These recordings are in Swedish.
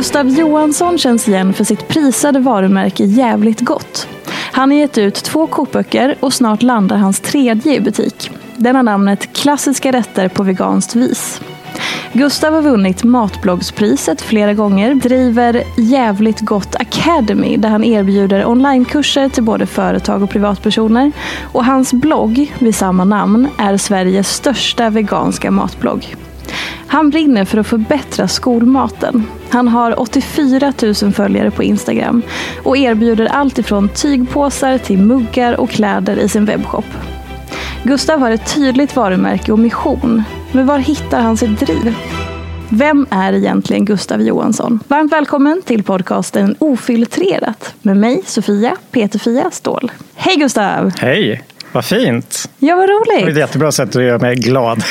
Gustav Johansson känns igen för sitt prisade varumärke Jävligt Gott. Han har gett ut två kokböcker och snart landar hans tredje i butik. Den har namnet Klassiska rätter på veganskt vis. Gustav har vunnit Matbloggspriset flera gånger, driver Jävligt Gott Academy där han erbjuder onlinekurser till både företag och privatpersoner. Och hans blogg vid samma namn är Sveriges största veganska matblogg. Han brinner för att förbättra skolmaten. Han har 84 000 följare på Instagram och erbjuder allt ifrån tygpåsar till muggar och kläder i sin webbshop. Gustav har ett tydligt varumärke och mission. Men var hittar han sitt driv? Vem är egentligen Gustav Johansson? Varmt välkommen till podcasten Ofiltrerat med mig, Sofia Peterfia Ståhl. Hej Gustav! Hej! Vad fint! Ja, vad Det roligt! är ett jättebra sätt att göra mig glad.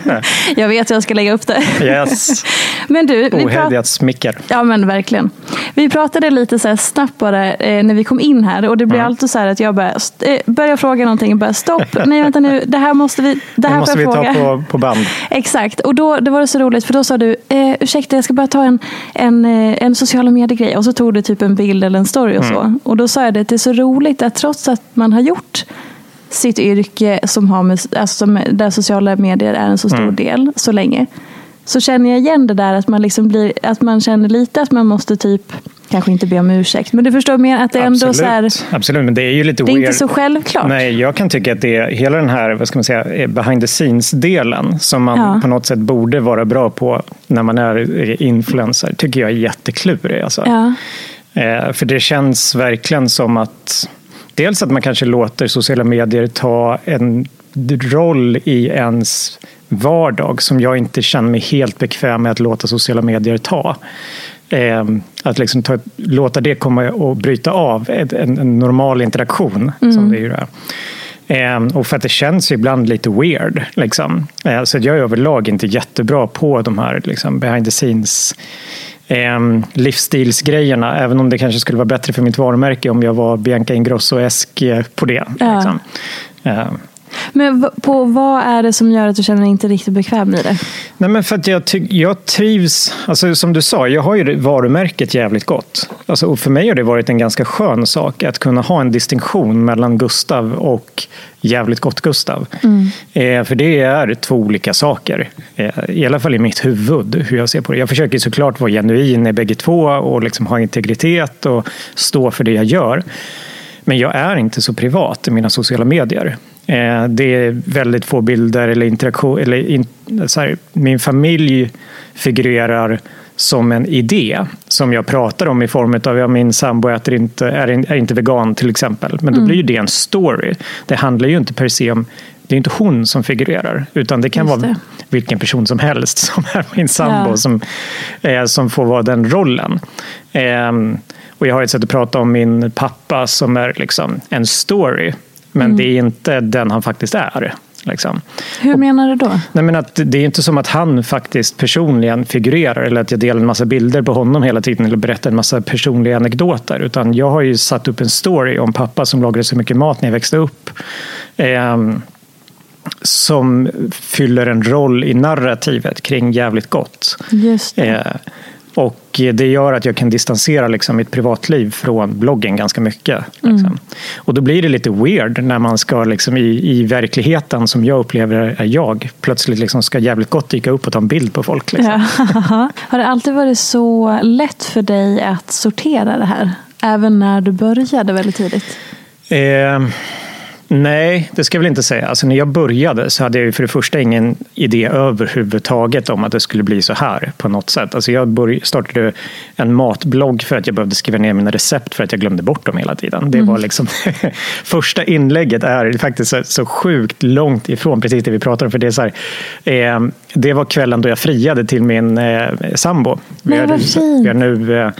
Jag vet hur jag ska lägga upp det. Yes. Men du, Ohederligt smicker. Ja men verkligen. Vi pratade lite så snabbt bara eh, när vi kom in här och det blir alltid så här att jag st- eh, börjar fråga någonting och bara stopp, nej vänta nu, det här måste vi, det Det här måste får vi jag ta fråga. på, på band. Exakt, och då det var det så roligt för då sa du, eh, ursäkta jag ska bara ta en, en, eh, en sociala medier-grej och så tog du typ en bild eller en story och så. Och då sa jag det, att det är så roligt att trots att man har gjort sitt yrke som har med, alltså som, där sociala medier är en så stor del så länge. Så känner jag igen det där att man, liksom blir, att man känner lite att man måste typ, kanske inte be om ursäkt, men du förstår mer att det är ändå så här, Absolut. Absolut, men det är ju lite det är weird. inte så självklart. Nej, jag kan tycka att det är hela den här vad ska man säga, eh, behind the scenes-delen som man Ja. på något sätt borde vara bra på när man är influencer, tycker jag är jätteklurig. Alltså. Ja. Eh, För det känns verkligen som att dels att man kanske låter sociala medier ta en roll i ens vardag som jag inte känner mig helt bekväm med att låta sociala medier ta. Eh, Att liksom ta, låta det komma och bryta av en, en normal interaktion. Som det är ju det. Eh, och för att det känns ibland lite weird. Liksom. Eh, så jag är överlag inte jättebra på de här liksom, behind the scenes eh, livsstilsgrejerna. Även om det kanske skulle vara bättre för mitt varumärke om jag var Bianca Ingrosso-esk eh, på det. Ja. Liksom. Men på vad är det som gör att du känner dig inte riktigt bekväm i det? Nej, men för att jag, ty- jag trivs, alltså som du sa, jag har ju varumärket jävligt gott. Alltså, och för mig har det varit en ganska skön sak att kunna ha en distinktion mellan Gustav och jävligt gott Gustav. Eh, för det är två olika saker. Eh, I alla fall i mitt huvud, hur jag ser på det. Jag försöker såklart vara genuin i bägge två och liksom ha integritet och stå för det jag gör. Men jag är inte så privat i mina sociala medier. Eh, Det är väldigt få bilder eller interaktion. Eller in, så här, min familj figurerar som en idé som jag pratar om i form av ja, min sambo äter inte, är, är inte vegan till exempel. Men då blir ju det en story. Det handlar ju inte per se om det är inte hon som figurerar, utan det kan Just vara det. vilken person som helst som är min sambo Ja. som, eh, som får vara den rollen. Ehm, och jag har ett sätt att prata om min pappa som är liksom en story, men det är inte den han faktiskt är. Liksom. Hur menar du då? Nej, men att det är inte som att han faktiskt personligen figurerar eller att jag delar en massa bilder på honom hela tiden eller berättar en massa personliga anekdoter. Utan jag har ju satt upp en story om pappa som lagade så mycket mat när jag växte upp. Eh, som fyller en roll i narrativet kring Jävligt gott. Just. Eh, och det gör att jag kan distansera liksom mitt privatliv från bloggen ganska mycket. Liksom. Mm. Och då blir det lite weird när man ska liksom i, i verkligheten som jag upplever är jag plötsligt liksom ska jävligt gott dyka upp och ta en bild på folk. Liksom. Ja. Har det alltid varit så lätt för dig att sortera det här? Även när du började väldigt tidigt? Eh, nej, det ska jag väl inte säga. Alltså, när jag började så hade jag för det första ingen idé överhuvudtaget om att det skulle bli så här på något sätt. Alltså, jag startade en matblogg för att jag behövde skriva ner mina recept för att jag glömde bort dem hela tiden. Det var liksom första inlägget är faktiskt så, så sjukt långt ifrån precis det vi pratar om. För det, är så här, eh, det var kvällen då jag friade till min eh, sambo. Vi Nej, har-. Vi har nu eh,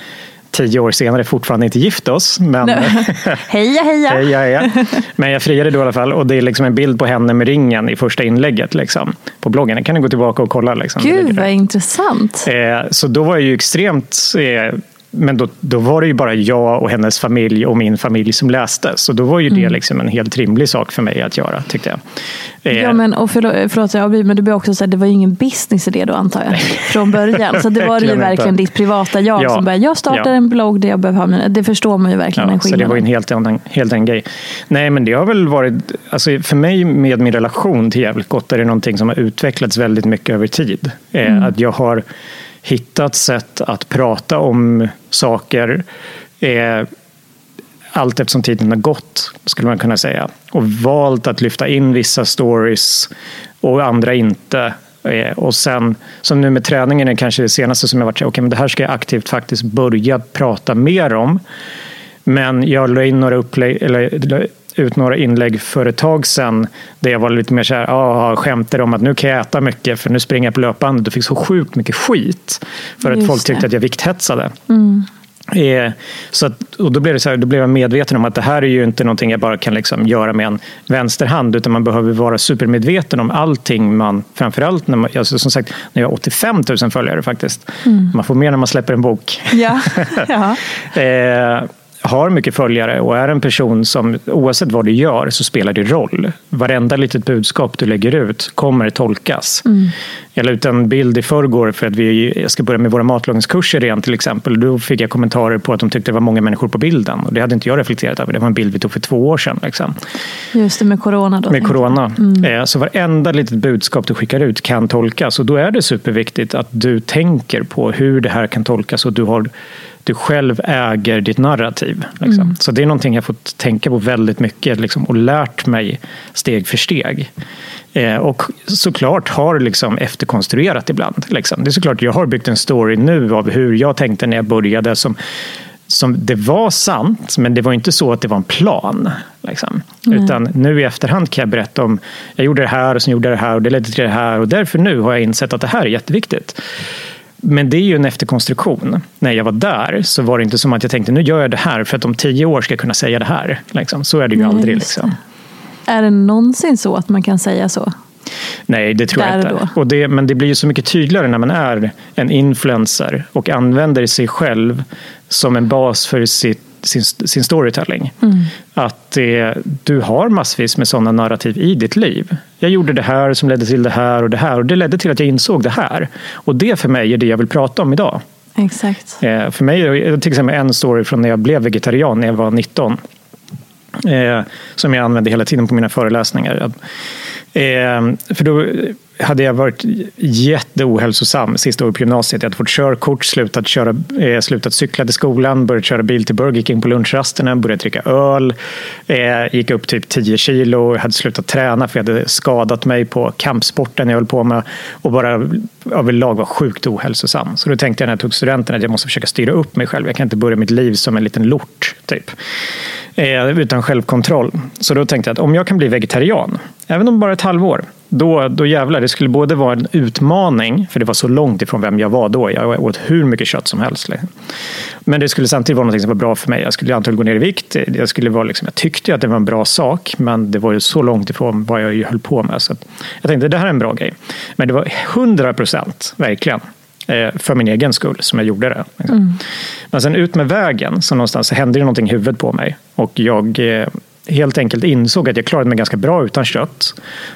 tio år senare fortfarande inte gift oss. Men, Heja heja! Heja, heja. Men jag friade då i alla fall och det är liksom en bild på henne med ringen i första inlägget liksom, på bloggen. Den kan ni gå tillbaka och kolla. Liksom. Gud vad intressant. Eh, så då var jag ju extremt... Eh, men då, då var det ju bara jag och hennes familj och min familj som läste. Så då var ju Mm. det liksom en helt rimlig sak för mig att göra, tyckte jag. Eh, Ja, men, och förlåt, förlåt jag avbryter, men det blir också så här, det var ju ingen business i det då antar jag. Från början. Så det var ju Verkligen ditt privata jag Ja. som började, jag startar Ja. en blogg där jag behöver ha mina, det förstår man ju verkligen Ja, så det var ju en helt annan, helt annan grej. Nej, men det har väl varit, alltså för mig med min relation till Jävligt Gott är det någonting som har utvecklats väldigt mycket över tid. Eh, Att jag har hittat sätt att prata om saker eh, allt eftersom tiden har gått, skulle man kunna säga. Och valt att lyfta in vissa stories och andra inte. Eh, och sen, som nu med träningen är kanske det senaste som jag varit så här, okej, men det här ska jag aktivt faktiskt börja prata mer om. Men jag la in några upplägg, eller ut några inlägg för ett tag sedan där jag var lite mer så här, ah, skämtade om att nu kan jag äta mycket för nu springer jag på löpbandet och fick så sjukt mycket skit för att Just folk tyckte det. att jag vikthetsade. Eh, Så att, och då, blev det så här, då blev jag medveten om att det här är ju inte någonting jag bara kan liksom göra med en vänsterhand utan man behöver vara supermedveten om allting man, framförallt när man, alltså som sagt, när jag har 85 000 följare faktiskt. Man får mer när man släpper en bok. Ja. ja. Eh, har mycket följare och är en person som oavsett vad du gör så spelar det roll. Varenda litet budskap du lägger ut kommer tolkas. Jag la ut en bild i förrgår för att vi, jag ska börja med våra matlagningskurser igen till exempel. Då fick jag kommentarer på att de tyckte det var många människor på bilden. Och det hade inte jag reflekterat över. Det var en bild vi tog för två år sedan. Liksom. Just det med corona då. Med corona. Eh, Så varenda litet budskap du skickar ut kan tolkas. Och då är det superviktigt att du tänker på hur det här kan tolkas och du, har, du själv äger ditt narrativ. Liksom. Så det är någonting jag fått tänka på väldigt mycket liksom, och lärt mig steg för steg. Eh, och såklart har liksom efterkonstruerat ibland. Liksom. Det är såklart jag har byggt en story nu av hur jag tänkte när jag började som som det var sant, men det var inte så att det var en plan. Liksom. Utan nu i efterhand kan jag berätta om, jag gjorde det här och sen gjorde jag det här och det ledde till det här och därför nu har jag insett att det här är jätteviktigt. Men det är ju en efterkonstruktion. När jag var där så var det inte som att jag tänkte nu gör jag det här för att om tio år ska jag kunna säga det här. Liksom. Så är det ju Nej, aldrig. Liksom. Är det någonsin så att man kan säga så? Nej, det tror jag Där och inte. Och det, men det blir ju så mycket tydligare när man är en influencer och använder sig själv som en bas för sitt, sin, sin storytelling. Mm. Att eh, du har massvis med sådana narrativ i ditt liv. Jag gjorde det här som ledde till det här och det här och det ledde till att jag insåg det här. Och det för mig är det jag vill prata om idag. Exakt. Eh, för mig är till exempel en story från när jag blev vegetarian när jag var 19. Eh, som jag använde hela tiden på mina föreläsningar. Eh, för då hade jag varit jätteohälsosam sista året på gymnasiet. Jag hade fått körkort, slutat, köra, eh, slutat cykla till skolan, börjat köra bil till Burger King på lunchrasterna, börjat dricka öl, eh, gick upp typ 10 kilo, hade slutat träna för jag hade skadat mig på kampsporten jag höll på med och bara överlag var sjukt ohälsosam. Så då tänkte jag när jag tog studenten att jag måste försöka styra upp mig själv. Jag kan inte börja mitt liv som en liten lort, typ. Eh, utan självkontroll. Så då tänkte jag att om jag kan bli vegetarian, även om bara ett halvår, då, då jävlar, det skulle både vara en utmaning, för det var så långt ifrån vem jag var då. Jag åt hur mycket kött som helst. Liksom. Men det skulle samtidigt vara något som var bra för mig. Jag skulle antagligen gå ner i vikt. Jag, skulle vara liksom, jag tyckte att det var en bra sak, men det var ju så långt ifrån vad jag höll på med. Så jag tänkte, det här är en bra grej. Men det var 100 procent, verkligen, eh, för min egen skull som jag gjorde det. Liksom. Mm. Men sen ut med vägen, så någonstans så hände det någonting i huvudet på mig. Och jag eh, helt enkelt insåg att jag klarade mig ganska bra utan kött.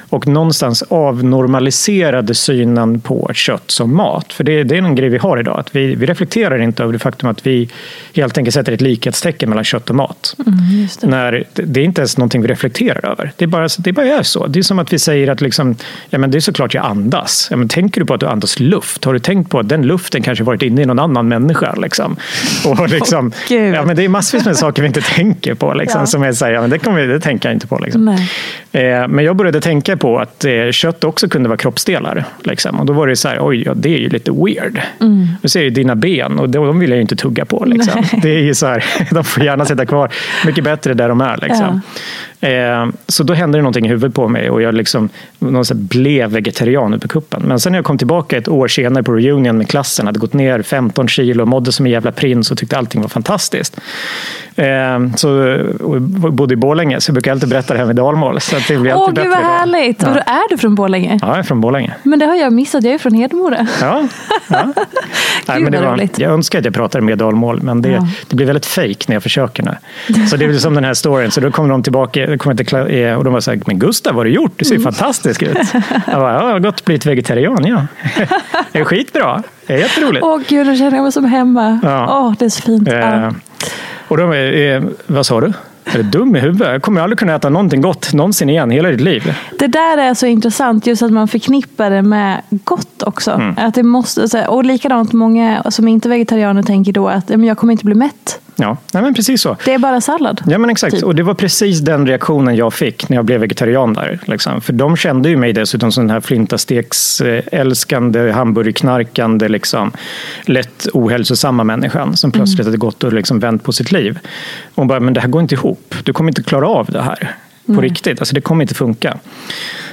Och någonstans avnormaliserade synen på kött som mat. För det, det är en grej vi har idag. Att vi, vi reflekterar inte över det faktum att vi helt enkelt sätter ett likhetstecken mellan kött och mat. Mm, det. När, det är inte ens någonting vi reflekterar över. Det, är bara, det bara är så. Det är som att vi säger att liksom, ja, men det är såklart jag andas. Ja, men tänker du på att du andas luft? Har du tänkt på att den luften kanske varit inne i någon annan människa? Liksom? Och liksom, oh, ja, men det är massvis med saker vi inte tänker på. Liksom, ja. Som är så här, ja, men det, kommer, det tänker jag inte på. Liksom. Eh, men jag började tänka på att eh, kött också kunde vara kroppsdelar. Liksom. Och då var det så här, oj, ja, det är ju lite weird. Mm. Ser ju dina ben och de vill jag ju inte tugga på. Liksom. Det är ju så här, de får gärna sitta kvar mycket bättre där de är. Liksom. Ja. Eh, så då hände det någonting i huvudet på mig och jag liksom, blev vegetarian uppe på kuppen. Men sen när jag kom tillbaka ett år senare på reunion med klassen, hade gått ner 15 kilo, mådde som en jävla prins och tyckte allting var fantastiskt. Så, bodde i Borlänge, så jag brukar alltid berätta det här med dalmål. Så det blir Åh, gud vad härligt! Ja. Och är du från Borlänge? Ja, jag är från Borlänge. Men det har jag missat, jag är från Hedemora. Ja. ja. Nej, men det var, jag önskar att jag pratade mer dalmål, men det, ja. det blir väldigt fejk när jag försöker nu. Så det blir som den här storyn, så då kommer de tillbaka kom till, eh, och de var så här, men Gustav, vad har du gjort? Du ser mm. fantastisk ut. Jag bara, ja, jag har gått och blivit vegetarian, ja. Det är skitbra. Det är jätteroligt. Åh gud, då känner jag mig som hemma. Ja. Åh, det är så fint. Eh, och de, eh, vad sa du? Är du dum i huvudet? Jag kommer aldrig kunna äta någonting gott någonsin igen hela ditt liv. Det där är så intressant, just att man förknippar det med gott också. Mm. Att det måste, och likadant många som inte är vegetarianer tänker då att jag kommer inte bli mätt. Ja, nej men precis så. Det är bara sallad. Ja, men exakt. Typ. Och det var precis den reaktionen jag fick när jag blev vegetarian där. Liksom. För de kände ju mig dessutom som den här flintasteks-älskande, hamburgerknarkande, liksom, lätt ohälsosamma människan som plötsligt mm. hade gått och liksom vänt på sitt liv. Och hon bara, men det här går inte ihop. Du kommer inte klara av det här på mm. riktigt. Alltså, det kommer inte funka.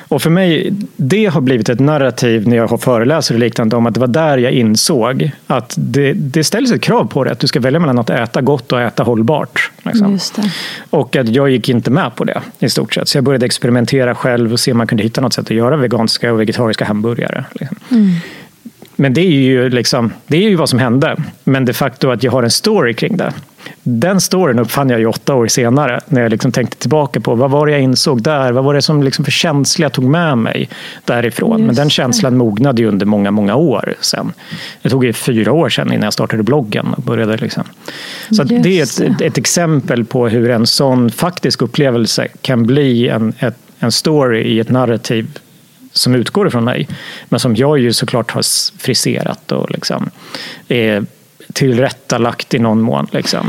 Och för mig, det har blivit ett narrativ när jag har föreläser och liknande om att det var där jag insåg att det, det ställs ett krav på det, att du ska välja mellan att äta gott och äta hållbart. Liksom. Och att jag gick inte med på det i stort sett. Så jag började experimentera själv och se om man kunde hitta något sätt att göra veganska och vegetariska hamburgare. Liksom. Mm. Men det är, ju liksom, det är ju vad som hände. Men de facto att jag har en story kring det. Den storyn uppfann jag ju åtta år senare när jag liksom tänkte tillbaka på vad var det jag insåg där? Vad var det som liksom för känsla jag tog med mig därifrån? Just Men den känslan mognade ju under många, många år sen. Det tog ju fyra år sedan innan jag startade bloggen. Och började liksom. Så det är ett, ett, exempel på hur en sån faktisk upplevelse kan bli en, ett, en story i ett narrativ som utgår ifrån mig. Men som jag ju såklart har friserat och liksom, eh, tillrättalagt i någon mån. Liksom.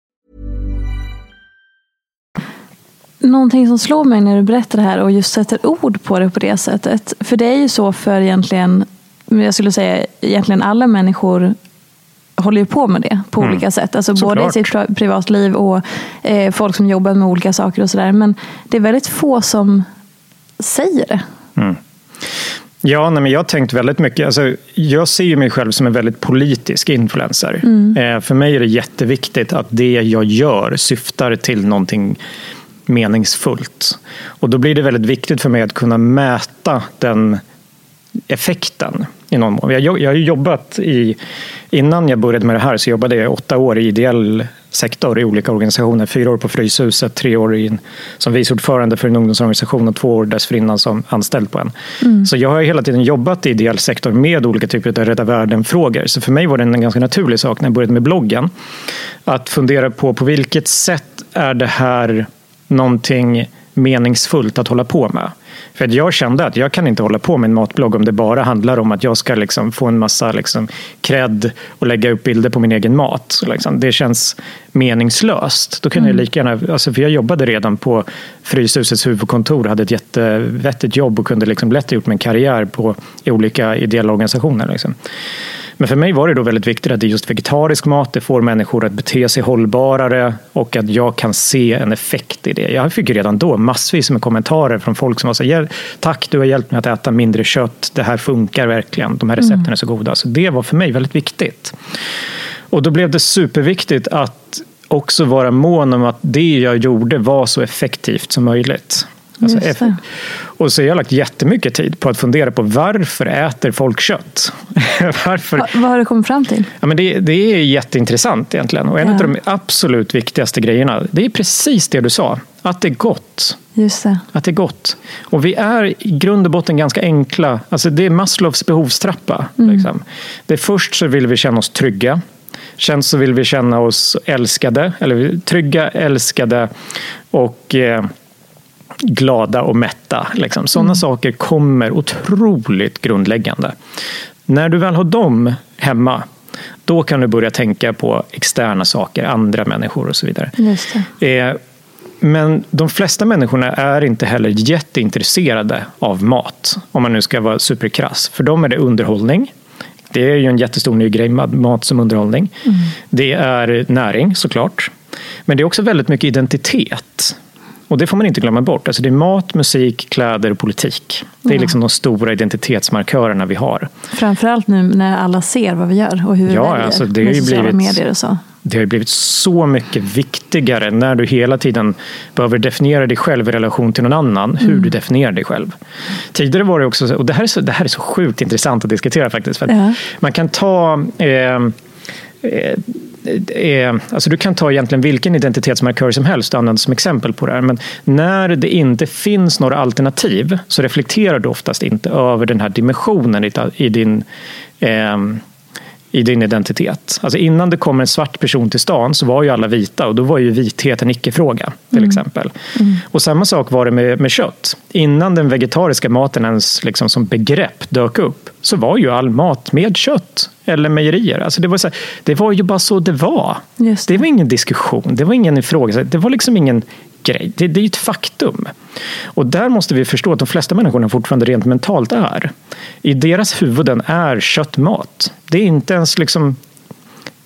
Någonting som slår mig när du berättar det här och just sätter ord på det på det sättet. För det är ju så för egentligen, jag skulle säga egentligen alla människor håller ju på med det på Mm. olika sätt. Alltså Såklart. både i sitt pri- privatliv och eh, folk som jobbar med olika saker och sådär. Men det är väldigt få som säger det. Ja, nej, men jag har tänkt väldigt mycket. Alltså, jag ser ju mig själv som en väldigt politisk influencer. Eh, för mig är det jätteviktigt att det jag gör syftar till någonting meningsfullt. Och då blir det väldigt viktigt för mig att kunna mäta den effekten i någon mån. Jag, jag har ju jobbat i, innan jag började med det här så jobbade jag åtta år i ideell sektor i olika organisationer. Fyra år på Fryshuset, tre år in, som vice ordförande för en ungdomsorganisation och två år dessförinnan som anställd på en. Så jag har hela tiden jobbat i ideell sektor med olika typer av rädda världen-frågor. Så för mig var det en ganska naturlig sak när jag började med bloggen att fundera på på vilket sätt är det här någonting meningsfullt att hålla på med. För att jag kände att jag kan inte hålla på med en matblogg om det bara handlar om att jag ska liksom få en massa liksom cred och lägga upp bilder på min egen mat. Liksom, det känns meningslöst. Då kan jag lika gärna, alltså för jag jobbade redan på Fryshusets huvudkontor, hade ett jättevettigt jobb och kunde liksom lätt ha gjort min karriär på, i olika ideella organisationer. Liksom. Men för mig var det då väldigt viktigt att det är just vegetarisk mat. Det får människor att bete sig hållbarare och att jag kan se en effekt i det. Jag fick redan då massvis med kommentarer från folk som var så tack du har hjälpt mig att äta mindre kött. Det här funkar verkligen. De här recepten är så goda. Så det var för mig väldigt viktigt. Och då blev det superviktigt att också vara mån om att det jag gjorde var så effektivt som möjligt. Alltså, och så har jag lagt jättemycket tid på att fundera på varför äter folk kött? varför? Va, vad har du kommit fram till? Ja, men det, det är jätteintressant egentligen. Och en Ja. av de absolut viktigaste grejerna, det är precis det du sa. Att det är gott. Just det. Att det är gott. Och vi är i grund och botten ganska enkla. Alltså det är Maslows behovstrappa. Liksom. Det först så vill vi känna oss trygga. Sen så vill vi känna oss älskade. Eller trygga, älskade och eh, glada och mätta. Liksom. Sådana saker kommer otroligt grundläggande. När du väl har dem hemma, då kan du börja tänka på externa saker, andra människor och så vidare. Eh, Men de flesta människorna är inte heller jätteintresserade av mat, om man nu ska vara superkrass. För dem är det underhållning. Det är ju en jättestor ny grej, mat som underhållning. Det är näring såklart. Men det är också väldigt mycket identitet. Och det får man inte glömma bort. Alltså det är mat, musik, kläder och politik. Det är liksom de stora identitetsmarkörerna vi har. Framförallt nu när alla ser vad vi gör och hur vi Ja, väljer alltså det har med sociala blivit- medier och så. Det har ju blivit så mycket viktigare när du hela tiden behöver definiera dig själv i relation till någon annan, hur du definierar dig själv. Tidigare var det också, så- och det här är så, det här är så sjukt intressant att diskutera faktiskt. För att Ja. Man kan ta eh, eh, eh, alltså du kan ta egentligen vilken identitetsmarkör som helst och använda som exempel på det här. Men när det inte finns några alternativ så reflekterar du oftast inte över den här dimensionen i, din eh, i din identitet. Alltså innan det kom en svart person till stan så var ju alla vita och då var ju vithet en icke-fråga till exempel. Och samma sak var det med, med kött. Innan den vegetariska maten ens liksom som begrepp dök upp så var ju all mat med kött eller mejerier. Alltså det, var så här, det var ju bara så det var. Det det. var ingen diskussion, det var ingen ifrågasättning, det var liksom ingen grej. Det, det är ju ett faktum. Och där måste vi förstå att de flesta människorna fortfarande rent mentalt är. I deras huvuden är kött mat. Det är inte ens liksom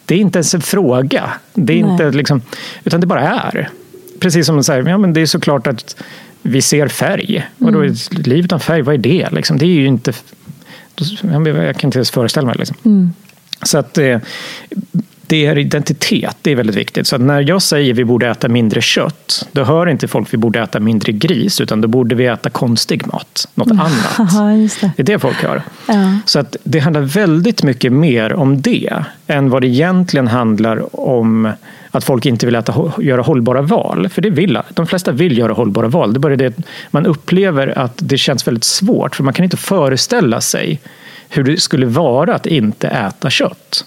det är inte ens en fråga. Det är Nej. inte liksom, utan det bara är. Precis som säger, ja, men det är såklart att vi ser färg. Vadå, liv utan färg, vad är det? Liksom, det är ju inte... Jag kan inte ens föreställa mig. Liksom. Så att, eh, det är identitet, det är väldigt viktigt. Så när jag säger vi borde äta mindre kött, då hör inte folk vi borde äta mindre gris, utan då borde vi äta konstig mat, något Mm. annat. Just det. Det är det folk hör. Ja. Så att det handlar väldigt mycket mer om det än vad det egentligen handlar om att folk inte vill äta, göra hållbara val. För det vill de flesta vill göra hållbara val. Det är bara det att man upplever att det känns väldigt svårt för man kan inte föreställa sig hur det skulle vara att inte äta kött.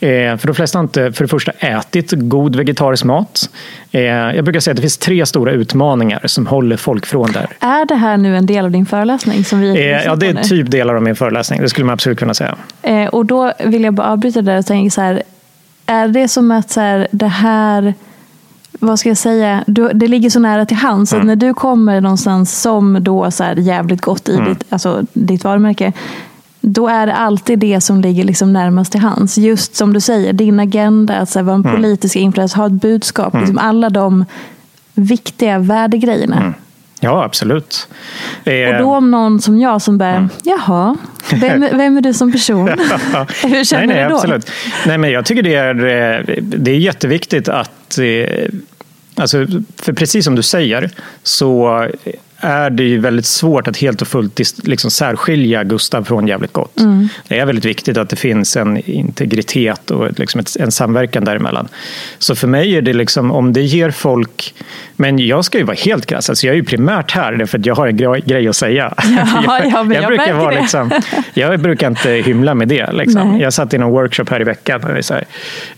Eh, för de flesta har inte för det första ätit god vegetarisk mat. Eh, jag brukar säga att det finns tre stora utmaningar som håller folk från det här. Är det här nu en del av din föreläsning? Som vi Eh, ja, det är typ delar av min föreläsning. Det skulle man absolut kunna säga. Och då vill jag bara avbryta där och tänka så här. Är det som att så här, det här, vad ska jag säga, du, det ligger så nära till hands. Mm. Att när du kommer någonstans som då så här jävligt gott i Mm. ditt, alltså, ditt varumärke. Då är det alltid det som ligger liksom närmast till hands. Just som du säger, din agenda, att så här, vara en Mm. politisk influencer, ha ett budskap. Liksom alla de viktiga värdegrejerna. Ja, absolut. Eh, Och då om någon som jag som bara, jaha, vem, vem är du som person? Hur känner nej, nej, du då? Absolut. Nej, men jag tycker det är, eh, det är jätteviktigt att eh, Alltså, för precis som du säger så är det ju väldigt svårt att helt och fullt liksom särskilja Gustav från Jävligt Gott. Mm. Det är väldigt viktigt att det finns en integritet och liksom ett, en samverkan däremellan. Så för mig är det liksom, om det ger folk... Men jag ska ju vara helt krass, alltså jag är ju primärt här därför att jag har en grej, att säga. Ja, ja, men jag brukar vara det. liksom, jag brukar inte hymla med det. Liksom. Jag satt i någon workshop här i veckan och så här,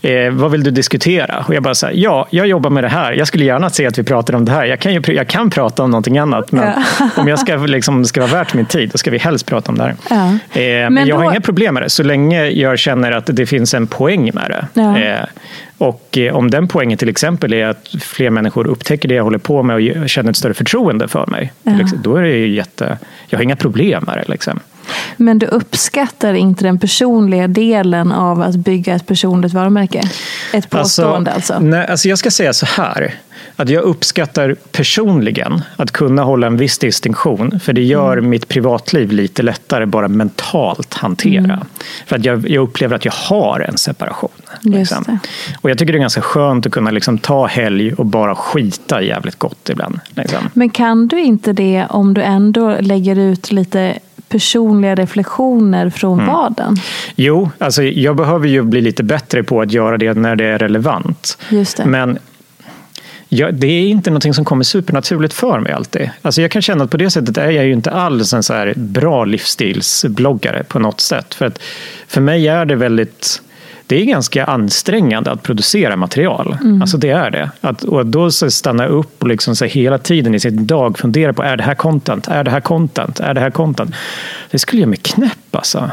eh, vad vill du diskutera? Och jag bara så här, ja, jag jobbar med det här. Jag skulle gärna se att vi pratar om det här. Jag kan, ju, jag kan prata om någonting annat, men om jag ska, liksom, ska vara värt min tid, då ska vi helst prata om det här. Ja. Eh, men jag har då- inga problem med det, så länge jag känner att det finns en poäng med det. Ja. Eh, och eh, om den poängen till exempel är att fler människor upptäcker det jag håller på med och känner ett större förtroende för mig, Ja. då är det ju jätte... Jag har inga problem med det. Liksom. Men du uppskattar inte den personliga delen av att bygga ett personligt varumärke? Ett påstående alltså? Nej, alltså jag ska säga så här. Att jag uppskattar personligen att kunna hålla en viss distinktion. För det gör Mm. mitt privatliv lite lättare bara mentalt hantera. Mm. För att jag, jag upplever att jag har en separation. Liksom. Och jag tycker det är ganska skönt att kunna liksom ta helg och bara skita jävligt gott ibland. Liksom. Men kan du inte det om du ändå lägger ut lite personliga reflektioner från Mm. vardagen? Jo, alltså jag behöver ju bli lite bättre på att göra det när det är relevant. Just det. Men ja, det är inte någonting som kommer supernaturligt för mig alltid. Alltså jag kan känna att på det sättet är jag ju inte alls en så här bra livsstilsbloggare på något sätt. För, att för mig är det väldigt det är ganska ansträngande att producera material. Mm. Alltså det är det. Att, och då så stanna upp och liksom så hela tiden i sin dag fundera på är det här content? Är det här content? Är det här content? Det skulle göra mig knäpp alltså.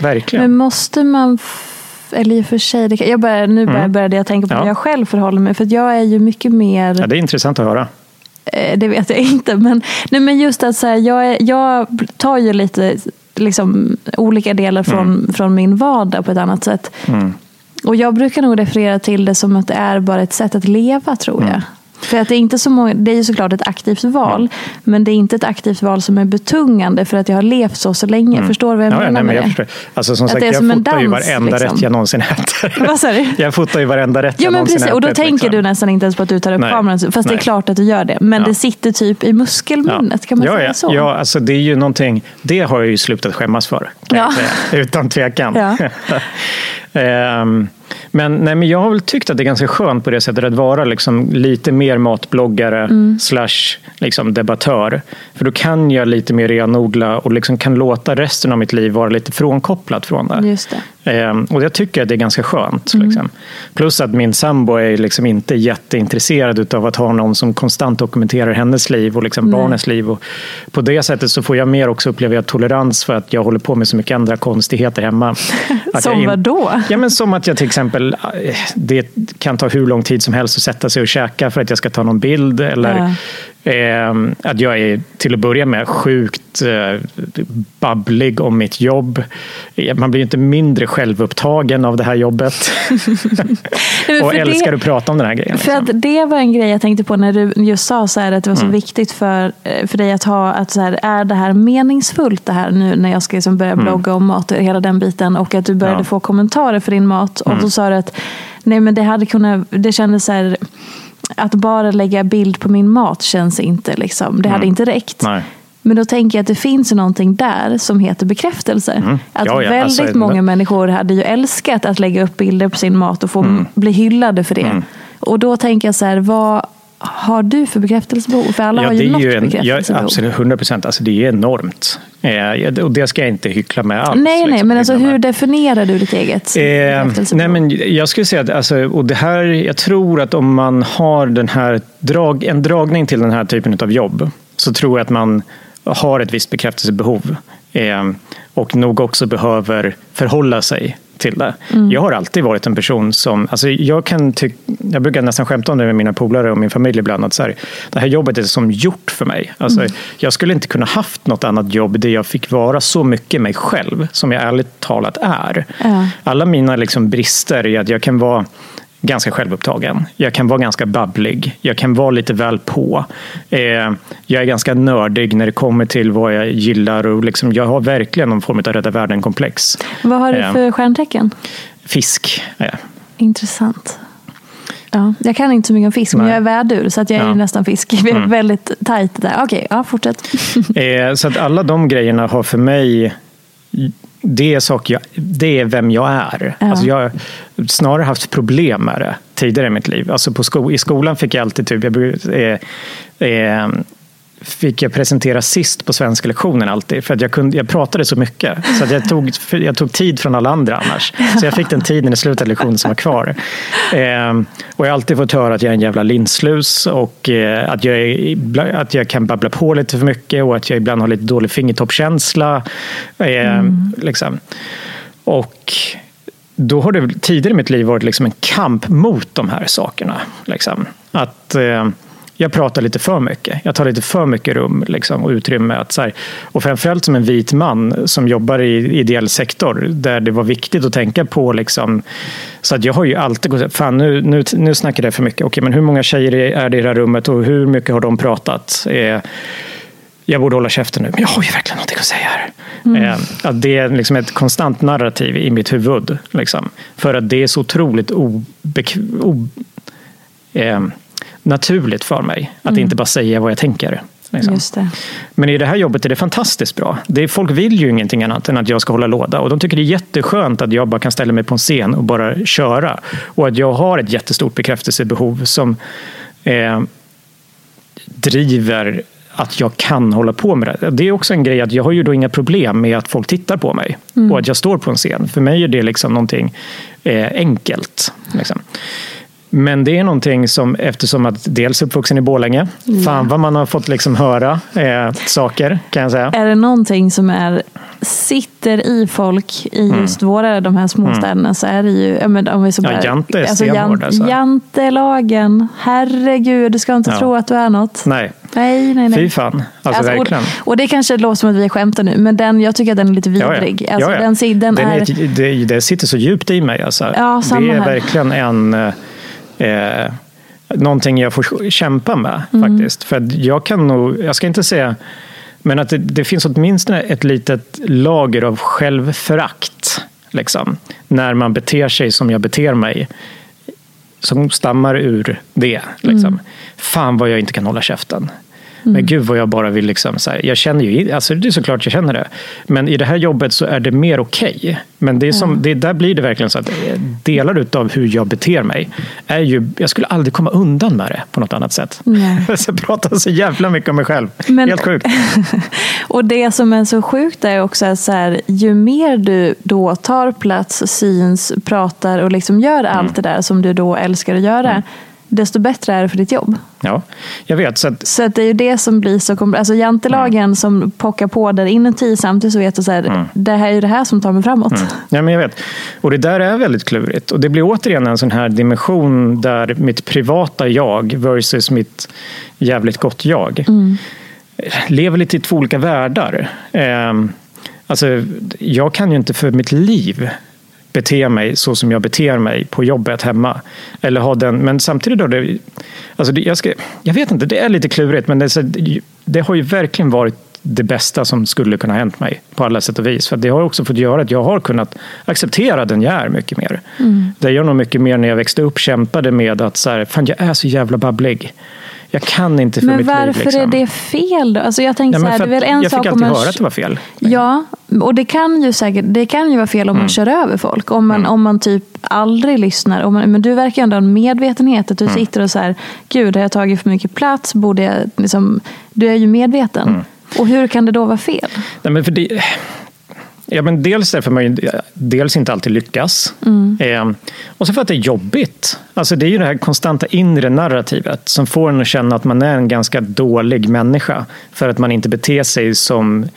Verkligen. Men måste man... Eller i och för sig, kan, jag börjar, nu börjar- Mm. började jag tänka på Ja. hur jag själv förhåller mig. För jag är ju mycket mer... Ja, det är intressant att höra. Eh, Det vet jag inte. Men, nej, men just att så här, jag, är, jag tar ju lite liksom, olika delar från, från min vardag på ett annat sätt. Mm. Och jag brukar nog referera till det som att det är bara ett sätt att leva tror Mm. jag. För att det är, inte så många, det är ju såklart ett aktivt val. Men det är inte ett aktivt val som är betungande för att jag har levt så så länge. Förstår du vad jag Mm. Ja, ja, menar nej, men med jag det? förstår. Alltså, som Att sagt, det är jag som fotar ju dans, varenda liksom. rätt jag någonsin äter. Vad sa du? Jag fotar ju varenda rätt Ja jag men någonsin precis, och då tänker liksom. du nästan inte ens på att du tar upp Nej. kameran. Fast det är Nej. klart att du gör det. Men Ja. det sitter typ i muskelminnet, kan man ja, säga ja. så? Ja, alltså det är ju någonting, det har jag ju slutat skämmas för. Ja. Utan tvekan. Ja. Men, nej, men jag har väl tyckt att det är ganska skönt på det sättet att vara liksom lite mer matbloggare Mm. slash liksom debattör. För då kan jag lite mer renodla och liksom kan låta resten av mitt liv vara lite frånkopplat från det. Just det. Ehm, och jag tycker att det är ganska skönt. Mm. Liksom. Plus att min sambo är liksom inte jätteintresserad av att ha någon som konstant dokumenterar hennes liv och liksom Nej. barnens liv. Och på det sättet så får jag mer också uppleva tolerans för att jag håller på med så mycket andra konstigheter hemma. Att Som in- vad då? Ja, men som att jag till exempel, eh, det kan ta hur lång tid som helst att sätta sig och käka för att jag ska ta någon bild. Eller Eh, att jag är till att börja med sjukt eh, babblig om mitt jobb. Eh, man blir inte mindre självupptagen av det här jobbet. och älskar det, att prata om den här grejen. För liksom. att det var en grej jag tänkte på när du just sa så här, att det var så Mm. viktigt för, eh, för dig att ha, att så här, är det här meningsfullt det här nu när jag ska liksom börja Mm. blogga om mat och hela den biten och att du började Ja. få kommentarer för din mat och Mm. då sa du att nej men det hade kunnat, det kändes så här, att bara lägga bild på min mat känns inte liksom, det hade Mm. inte räckt. Nej. Men då tänker jag att det finns någonting där som heter bekräftelse. Att Mm. Ja, ja, väldigt alltså, många det- människor hade ju älskat att lägga upp bilder på sin mat och få Mm. bli hyllade för det. Och då tänker jag så här, vad har du för bekräftelsebehov? För alla har ju något ju en, ja, bekräftelsebehov. absolut, 100 procent. Alltså, det är enormt. Eh, och det ska jag inte hyckla med alls. nej, nej, liksom. men alltså, hur definierar du ditt eget Eh, nej, men jag skulle säga att alltså, och det här, jag tror att om man har den här drag, en dragning till den här typen av jobb så tror jag att man har ett visst bekräftelsebehov eh, och nog också behöver förhålla sig till det. Mm. Jag har alltid varit en person som, alltså jag kan tycka, jag brukar nästan skämta om det med mina polare och min familj ibland, att så här, det här jobbet är som gjort för mig. Alltså, Mm. Jag skulle inte kunna haft något annat jobb där jag fick vara så mycket mig själv som jag ärligt talat är. Ja. Alla mina liksom brister är att jag kan vara ganska självupptagen. Jag kan vara ganska babblig. Jag kan vara lite väl på. Eh, jag är ganska nördig när det kommer till vad jag gillar. Och liksom, jag har verkligen någon form av rädda världen-komplex. Vad har du Eh, för stjärntecken? Fisk. Eh. Intressant. Ja, jag kan inte så mycket om fisk, men Nej. jag är värdur så att jag är Ja. nästan fisk. Vi är Mm. väldigt tajt där. Okej, ja, fortsätt. Eh, så att alla de grejerna har för mig det är, saker jag, det är vem jag är. Ja. Alltså jag har snarare haft problem med det tidigare i mitt liv. Alltså på sko, I skolan fick jag alltid typ, jag, eh, eh, fick jag presentera sist på svenska lektionen alltid. För att jag, kunde, jag pratade så mycket. Så att jag, tog, jag tog tid från alla andra annars. Så jag fick den tiden i slutet av lektionen som var kvar. Eh, och jag har alltid fått höra att jag är en jävla linslus och eh, att, jag är, att jag kan babbla på lite för mycket och att jag ibland har lite dålig fingertoppkänsla. Eh, liksom. Och då har det tidigare i mitt liv varit liksom en kamp mot de här sakerna. Liksom. Att eh, jag pratar lite för mycket. Jag tar lite för mycket rum liksom, och utrymme. Att, så här, och framförallt som en vit man som jobbar i ideell sektor där det var viktigt att tänka på. Liksom, så att jag har ju alltid gått fan nu, nu, nu snackar jag för mycket. Okej, men hur många tjejer är det i det här rummet och hur mycket har de pratat? Eh, jag borde hålla käften nu, men jag har ju verkligen någonting att säga här. Eh, att det är liksom ett konstant narrativ i mitt huvud. Liksom, för att det är så otroligt obek- o, eh, naturligt för mig att inte bara säga vad jag tänker. Liksom. Men i det här jobbet är det fantastiskt bra. Det är, folk vill ju ingenting annat än att jag ska hålla låda. Och de tycker det är jätteskönt att jag bara kan ställa mig på en scen och bara köra. Och att jag har ett jättestort bekräftelsebehov som eh, driver att jag kan hålla på med det. Det är också en grej att jag har ju då inga problem med att folk tittar på mig Mm. och att jag står på en scen. För mig är det liksom någonting eh, enkelt. Liksom. Men det är någonting som, eftersom att dels uppvuxen i Borlänge, fan vad man har fått liksom höra eh, saker kan jag säga. Är det någonting som är, sitter i folk i Mm. just våra de här småstäderna så är det ju, ja, men om vi så Ja, bara, Jante är alltså, stenhård, alltså. Jantelagen, herregud, du ska inte Ja. tro att du är något. Nej, Nej, nej, nej. fy fan. Alltså, verkligen. och, och det kanske låter som att vi skämtar nu, men den, jag tycker att den är lite Ja, ja. vidrig. Alltså, Ja, ja. Den, den, Den är, är, det, det sitter så djupt i mig. Alltså. Ja, samma det är här. verkligen en eh, någonting jag får kämpa med. Mm. faktiskt. För att jag kan nog, jag ska inte säga, men att det, det finns åtminstone ett litet lager av självförakt. Liksom, när man beter sig som jag beter mig. Som stammar ur det. Liksom. Mm. Fan vad jag inte kan hålla käften. Men gud vad jag bara vill liksom, så här, jag känner ju, alltså det är såklart jag känner det. Men i det här jobbet så är det mer okej. Men det är som, det, där blir det verkligen så att delar av hur jag beter mig är ju, jag skulle aldrig komma undan med det på något annat sätt. Nej. jag pratar så jävla mycket om mig själv. Men- Helt sjukt. Och det som är så sjukt är också att så här, ju mer du då tar plats, syns, pratar och liksom gör Mm. allt det där som du då älskar att göra. Desto bättre är det för ditt jobb. Ja, jag vet. Så, att, så att det är ju det som blir så kompl- Alltså jantelagen mm. som pockar på där inuti samtidigt så vet du så här, mm. det här är det här som tar mig framåt. Mm. Ja, men jag vet. Och det där är väldigt klurigt. Och det blir återigen en sån här dimension där mitt privata jag versus mitt jävligt gott jag mm. lever lite i två olika världar. Eh, alltså, jag kan ju inte för mitt liv bete mig så som jag beter mig på jobbet hemma. Eller ha den, men samtidigt då, det, alltså det, jag, ska, jag vet inte, det är lite klurigt men det, det har ju verkligen varit det bästa som skulle kunna hänt mig på alla sätt och vis. För det har också fått göra att jag har kunnat acceptera den jag är mycket mer. Mm. Det jag nog mycket mer när jag växte upp kämpade med att så här, fan jag är så jävla babblig. Jag kan inte för men mitt liv. Men varför liksom. är det fel då? Alltså jag tänker ja, så här, det är väl en jag sak fick alltid man... höra att det var fel. Ja, och det kan ju säkert det kan ju vara fel om mm. man kör över folk. Om man, mm. om man typ aldrig lyssnar. Om man, men du verkar ändå ha en medvetenhet. Att du mm. sitter och så här, gud har jag tagit för mycket plats? Borde jag, liksom, du är ju medveten. Mm. Och hur kan det då vara fel? Nej, men för det, Ja, men dels därför man ju, dels inte alltid lyckas. Mm. Eh, och så för att det är jobbigt. Alltså det är ju det här konstanta inre narrativet som får en att känna att man är en ganska dålig människa. För att man inte beter sig som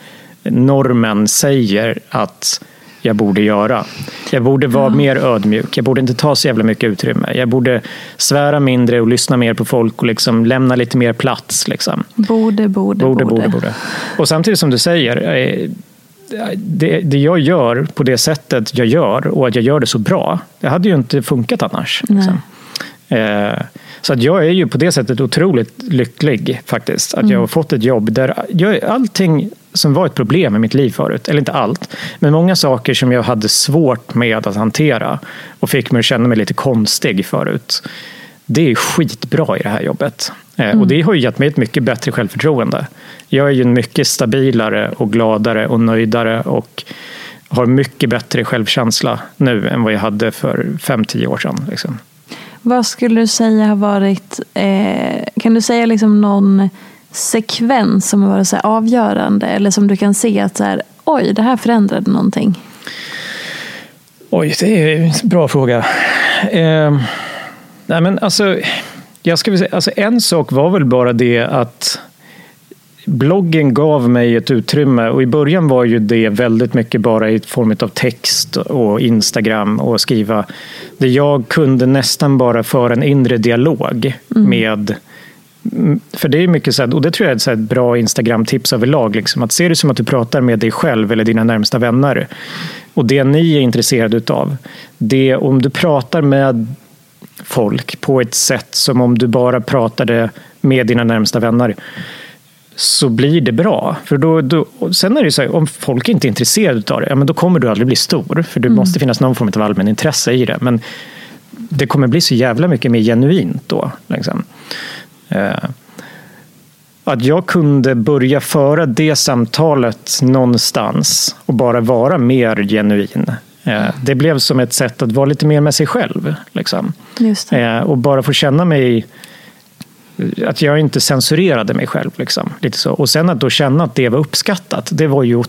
normen säger att jag borde göra. Jag borde vara mm. mer ödmjuk. Jag borde inte ta så jävla mycket utrymme. Jag borde svära mindre och lyssna mer på folk och liksom lämna lite mer plats. Liksom. Borde, borde, borde, borde, borde. Och samtidigt som du säger, eh, det, det jag gör på det sättet jag gör och att jag gör det så bra, det hade ju inte funkat annars. Liksom. Eh, så att jag är ju på det sättet otroligt lycklig faktiskt. Att mm. jag har fått ett jobb där jag, allting som var ett problem i mitt liv förut, eller inte allt, men många saker som jag hade svårt med att hantera och fick mig att känna mig lite konstig förut. Det är skitbra i det här jobbet. Eh, mm. Och det har ju gett mig ett mycket bättre självförtroende. Jag är ju en mycket stabilare och gladare och nöjdare och har mycket bättre självkänsla nu än vad jag hade för fem tio år sedan. Liksom. Vad skulle du säga har varit, eh, kan du säga liksom någon sekvens som har varit så avgörande eller som du kan se att så här, oj, det här förändrade någonting? Oj, det är en bra fråga. Eh, nej men alltså, jag ska säga, alltså en sak var väl bara det att bloggen gav mig ett utrymme och i början var ju det väldigt mycket bara i form av text och Instagram och skriva. Där jag kunde nästan bara föra en inre dialog mm. med för det är mycket så här, och det tror jag är ett bra Instagram-tips överlag. Liksom, att se det som att du pratar med dig själv eller dina närmsta vänner. Och det ni är intresserade utav. Det om du pratar med folk på ett sätt som om du bara pratade med dina närmsta vänner så blir det bra. För då, då, sen är det så här, om folk inte är intresserade av det, ja, men då kommer du aldrig bli stor. För det mm. måste finnas någon form av allmän intresse i det. Men det kommer bli så jävla mycket mer genuint då. Liksom. Eh, att jag kunde börja föra det samtalet någonstans och bara vara mer genuin. Eh, det blev som ett sätt att vara lite mer med sig själv. Liksom. Eh, och bara få känna mig att jag inte censurerade mig själv. Liksom. Lite så. Och sen att då känna att det var uppskattat, det var ju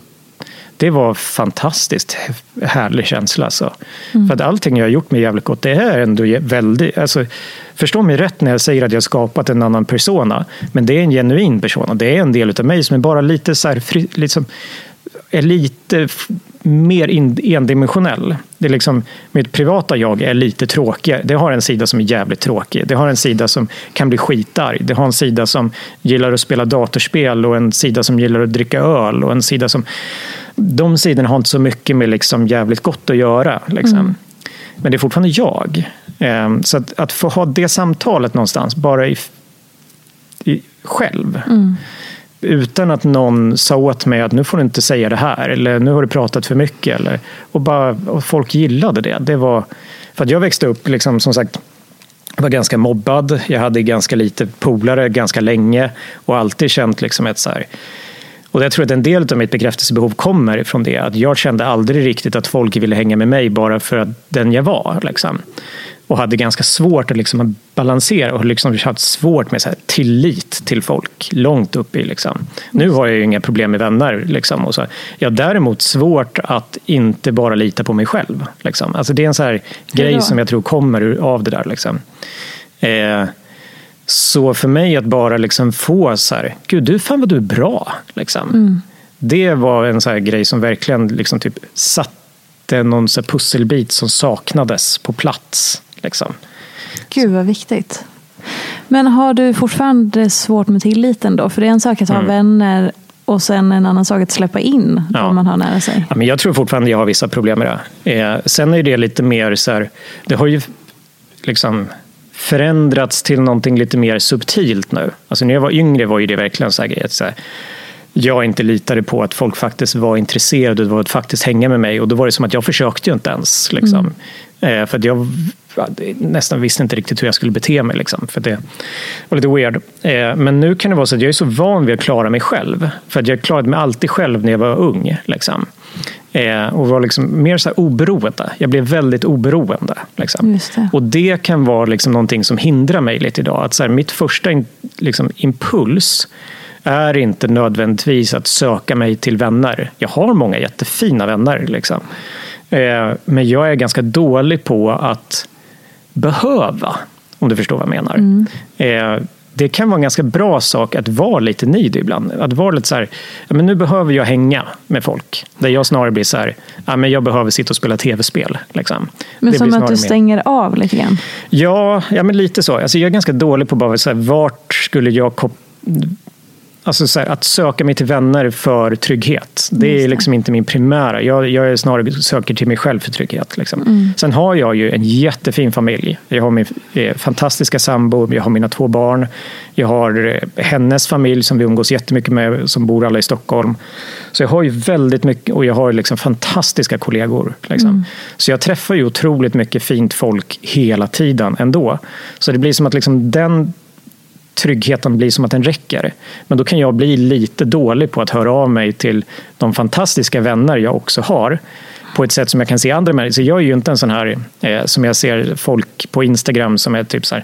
det var fantastiskt härlig känsla. Alltså. Mm. För att allting jag har gjort med jävligt gott, det är ändå väldigt... Alltså, förstå mig rätt när jag säger att jag skapat en annan persona. Men det är en genuin persona. Det är en del av mig som är bara lite så här, fri, liksom, är lite mer endimensionell. Det är liksom, mitt privata jag är lite tråkigare. Det har en sida som är jävligt tråkig. Det har en sida som kan bli skitarg. Det har en sida som gillar att spela datorspel och en sida som gillar att dricka öl och en sida som... De sidorna har inte så mycket med liksom jävligt gott att göra. Liksom. Mm. Men det är fortfarande jag. Ehm, så att, att få ha det samtalet någonstans, bara i, i själv. Mm utan att någon sa åt mig att nu får du inte säga det här eller nu har du pratat för mycket. Eller, och, bara, och folk gillade det. det var, för att jag växte upp, liksom, som sagt, var ganska mobbad. Jag hade ganska lite polare ganska länge och alltid känt liksom ett så här, och jag tror att en del av mitt bekräftelsebehov kommer ifrån det. Att jag kände aldrig riktigt att folk ville hänga med mig bara för att den jag var. Liksom och hade ganska svårt att liksom balansera och liksom haft svårt med så här tillit till folk långt upp i. Liksom. Nu har jag ju inga problem med vänner. Liksom, och så. Jag har däremot svårt att inte bara lita på mig själv. Liksom. Alltså, det är en så grej som jag tror kommer av det där. Liksom. Eh, så för mig att bara liksom få så här, gud du, fan vad du är bra. Liksom. Mm. Det var en så här grej som verkligen liksom typ satte någon så pusselbit som saknades på plats. Liksom. Gud vad viktigt. Men har du fortfarande svårt med tilliten då? För det är en sak att ha Mm. vänner och sen en annan sak att släppa in Ja. de man har nära sig. Ja, men jag tror fortfarande jag har vissa problem med det. Eh, sen är det lite mer så här, det har ju liksom förändrats till någonting lite mer subtilt nu. Alltså när jag var yngre var ju det verkligen så här så här, jag inte litade på att folk faktiskt var intresserade av att faktiskt hänga med mig och då var det som att jag försökte ju inte ens. Liksom. Eh, för att jag nästan visste inte riktigt hur jag skulle bete mig. Liksom, för det var lite weird. Eh, men nu kan det vara så att jag är så van vid att klara mig själv. För att jag klarade mig alltid själv när jag var ung. Liksom. Eh, och var liksom mer så här oberoende. Jag blev väldigt oberoende. Liksom. Det. Och det kan vara liksom någonting som hindrar mig lite idag. Att så här, mitt första in, liksom, impuls är inte nödvändigtvis att söka mig till vänner. Jag har många jättefina vänner. Liksom. Eh, men jag är ganska dålig på att behöva, om du förstår vad jag menar. Eh, det kan vara en ganska bra sak att vara lite nidig ibland. Att vara lite så här, ja, men nu behöver jag hänga med folk. Där jag snarare blir så här, ja, men jag behöver sitta och spela tv-spel. Liksom. Men Det som att du snarare mer- stänger av lite grann. Ja, ja men lite så. Alltså jag är ganska dålig på bara så här, vart skulle jag Alltså så här, att söka mig till vänner för trygghet. Det är liksom inte min primära. Jag, jag är snarare söker till mig själv för trygghet. Liksom. Mm. Sen har jag ju en jättefin familj. Jag har min eh, fantastiska sambo, jag har mina två barn. Jag har eh, hennes familj som vi umgås jättemycket med, som bor alla i Stockholm. Så jag har ju väldigt mycket, och jag har liksom fantastiska kollegor. Liksom. Mm. Så jag träffar ju otroligt mycket fint folk hela tiden ändå. Så det blir som att liksom den tryggheten blir som att den räcker. Men då kan jag bli lite dålig på att höra av mig till de fantastiska vänner jag också har på ett sätt som jag kan se andra människor. Så jag är ju inte en sån här eh, som jag ser folk på Instagram som är typ så här,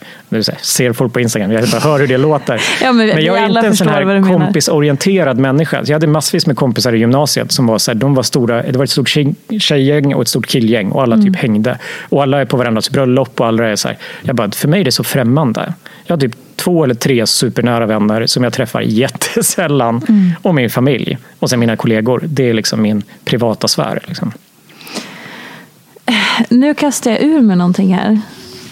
ser folk på Instagram, jag bara hör hur det låter. Ja, men vi jag är inte en sån här kompisorienterad människa. Så jag hade massvis med kompisar i gymnasiet som var så här, de var stora, det var ett stort tjej- tjejgäng och ett stort killgäng och alla Mm. typ hängde. Och alla är på varandras bröllop och alla är så här, jag bara, för mig är det så främmande. Jag har typ två eller tre supernära vänner som jag träffar jättesällan Mm. och min familj. Och sen mina kollegor. Det är liksom min privata sfär. Liksom. Nu kastar jag ur med någonting här.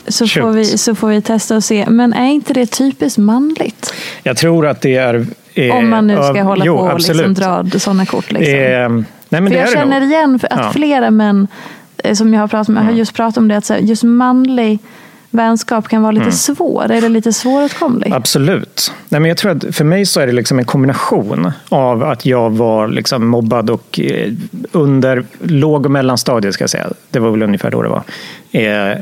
Så Shoot. får, vi, så får vi testa och se. Men är inte det typiskt manligt? Jag tror att det är... eh, Om man nu ska av- hålla jo, på och liksom dra sådana kort. Liksom. Eh, nej, men för det jag är det känner nog. igen för att Ja. flera män eh, som jag har pratat med har just pratat om det. Att just manlig vänskap kan vara lite Mm. svår. Är det lite svåråtkomlig? Absolut. Nej, men jag tror att för mig så är det liksom en kombination av att jag var liksom mobbad och eh, under låg och mellanstadiet, ska jag säga. det var väl ungefär då det var, eh,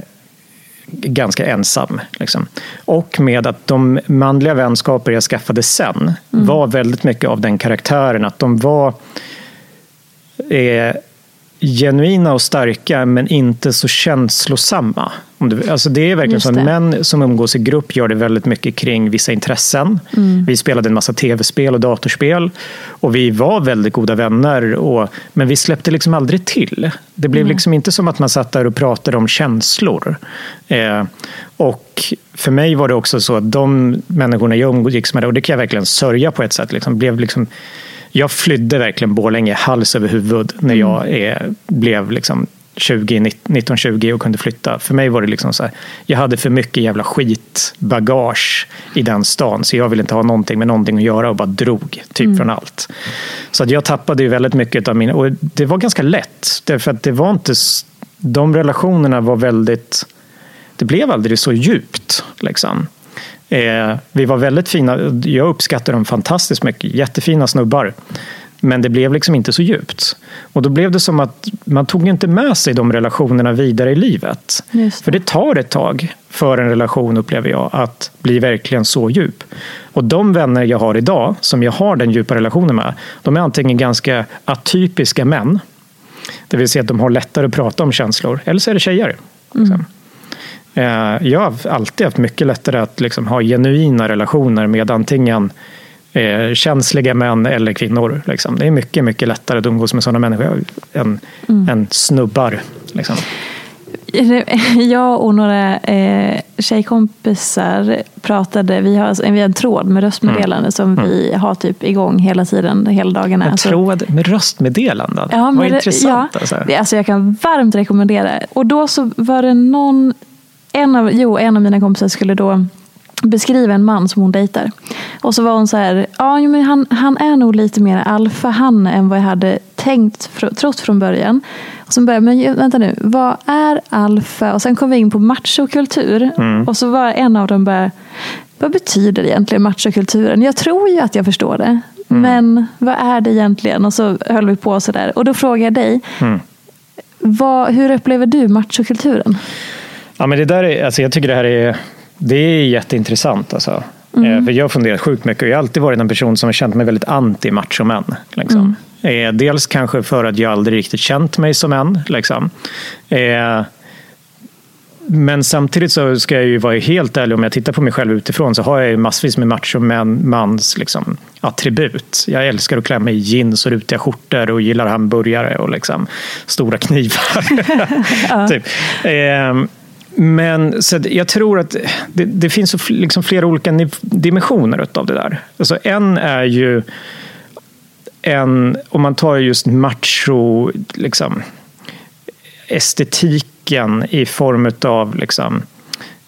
ganska ensam. Liksom. Och med att de manliga vänskaper jag skaffade sen var väldigt mycket av den karaktären att de var eh, genuina och starka men inte så känslosamma. Om du, alltså det är verkligen Just så att det. män som umgås i grupp gör det väldigt mycket kring vissa intressen. Mm. Vi spelade en massa tv-spel och datorspel och vi var väldigt goda vänner och, men vi släppte liksom aldrig till. Det blev liksom inte som att man satt där och pratade om känslor. Eh, och för mig var det också så att de människorna jag umgicks med, och det kan jag verkligen sörja på ett sätt, liksom, blev liksom jag flydde verkligen Borlänge hals över huvud när jag eh, blev liksom 20, 19-20 och kunde flytta. För mig var det liksom så här, jag hade för mycket jävla skitbagage i den stan så jag ville inte ha någonting med någonting att göra och bara drog typ från allt. Så att jag tappade ju väldigt mycket av min, och det var ganska lätt därför att det var inte, de relationerna var väldigt, det blev aldrig så djupt liksom. Eh, vi var väldigt fina, jag uppskattar dem fantastiskt mycket, jättefina snubbar. Men det blev liksom inte så djupt. Och då blev det som att man tog inte med sig de relationerna vidare i livet. Det. För det tar ett tag för en relation, upplever jag, att bli verkligen så djup. Och de vänner jag har idag, som jag har den djupa relationen med, de är antingen ganska atypiska män, det vill säga att de har lättare att prata om känslor, eller så är det tjejer. Liksom. Eh, Jag har alltid haft mycket lättare att liksom ha genuina relationer med antingen eh, känsliga män eller kvinnor. Liksom. Det är mycket, mycket lättare att umgås med sådana människor än, än snubbar. Liksom. jag och några eh, tjejkompisar pratade, vi har, vi har en tråd med röstmeddelande mm. som mm. vi har typ igång hela tiden, hela dagarna. En alltså, tråd med röstmeddelanden? Ja, Vad intressant. Ja, alltså. alltså jag kan varmt rekommendera. Och då så var det någon, en av, jo, en av mina kompisar skulle då beskriva en man som hon dejtar. Och så var hon så här, ja men han, han är nog lite mer alfahanne än vad jag hade tänkt, trott från början. Och så började men vänta nu, vad är alfa? Och sen kom vi in på machokultur. Mm. Och så var en av dem bara, vad betyder egentligen machokulturen? Jag tror ju att jag förstår det. Mm. Men vad är det egentligen? Och så höll vi på sådär. Och då frågade jag dig, mm. vad, hur upplever du machokulturen? Ja, men det där är, alltså jag tycker det här är det är jätteintressant. Alltså. Mm. Eh, för jag har funderat sjukt mycket och jag har alltid varit en person som har känt mig väldigt anti machomän. Liksom. Mm. Eh, dels kanske för att jag aldrig riktigt känt mig som en. Liksom. Eh, men samtidigt så ska jag ju vara helt ärlig, om jag tittar på mig själv utifrån så har jag ju massvis med machomans liksom, attribut. Jag älskar att klä mig i jeans och rutiga skjortor och gillar hamburgare och liksom, stora knivar. typ men så jag tror att det, det finns liksom flera olika dimensioner av det där. Alltså en är ju en, om man tar just macho, liksom, estetiken i form av liksom,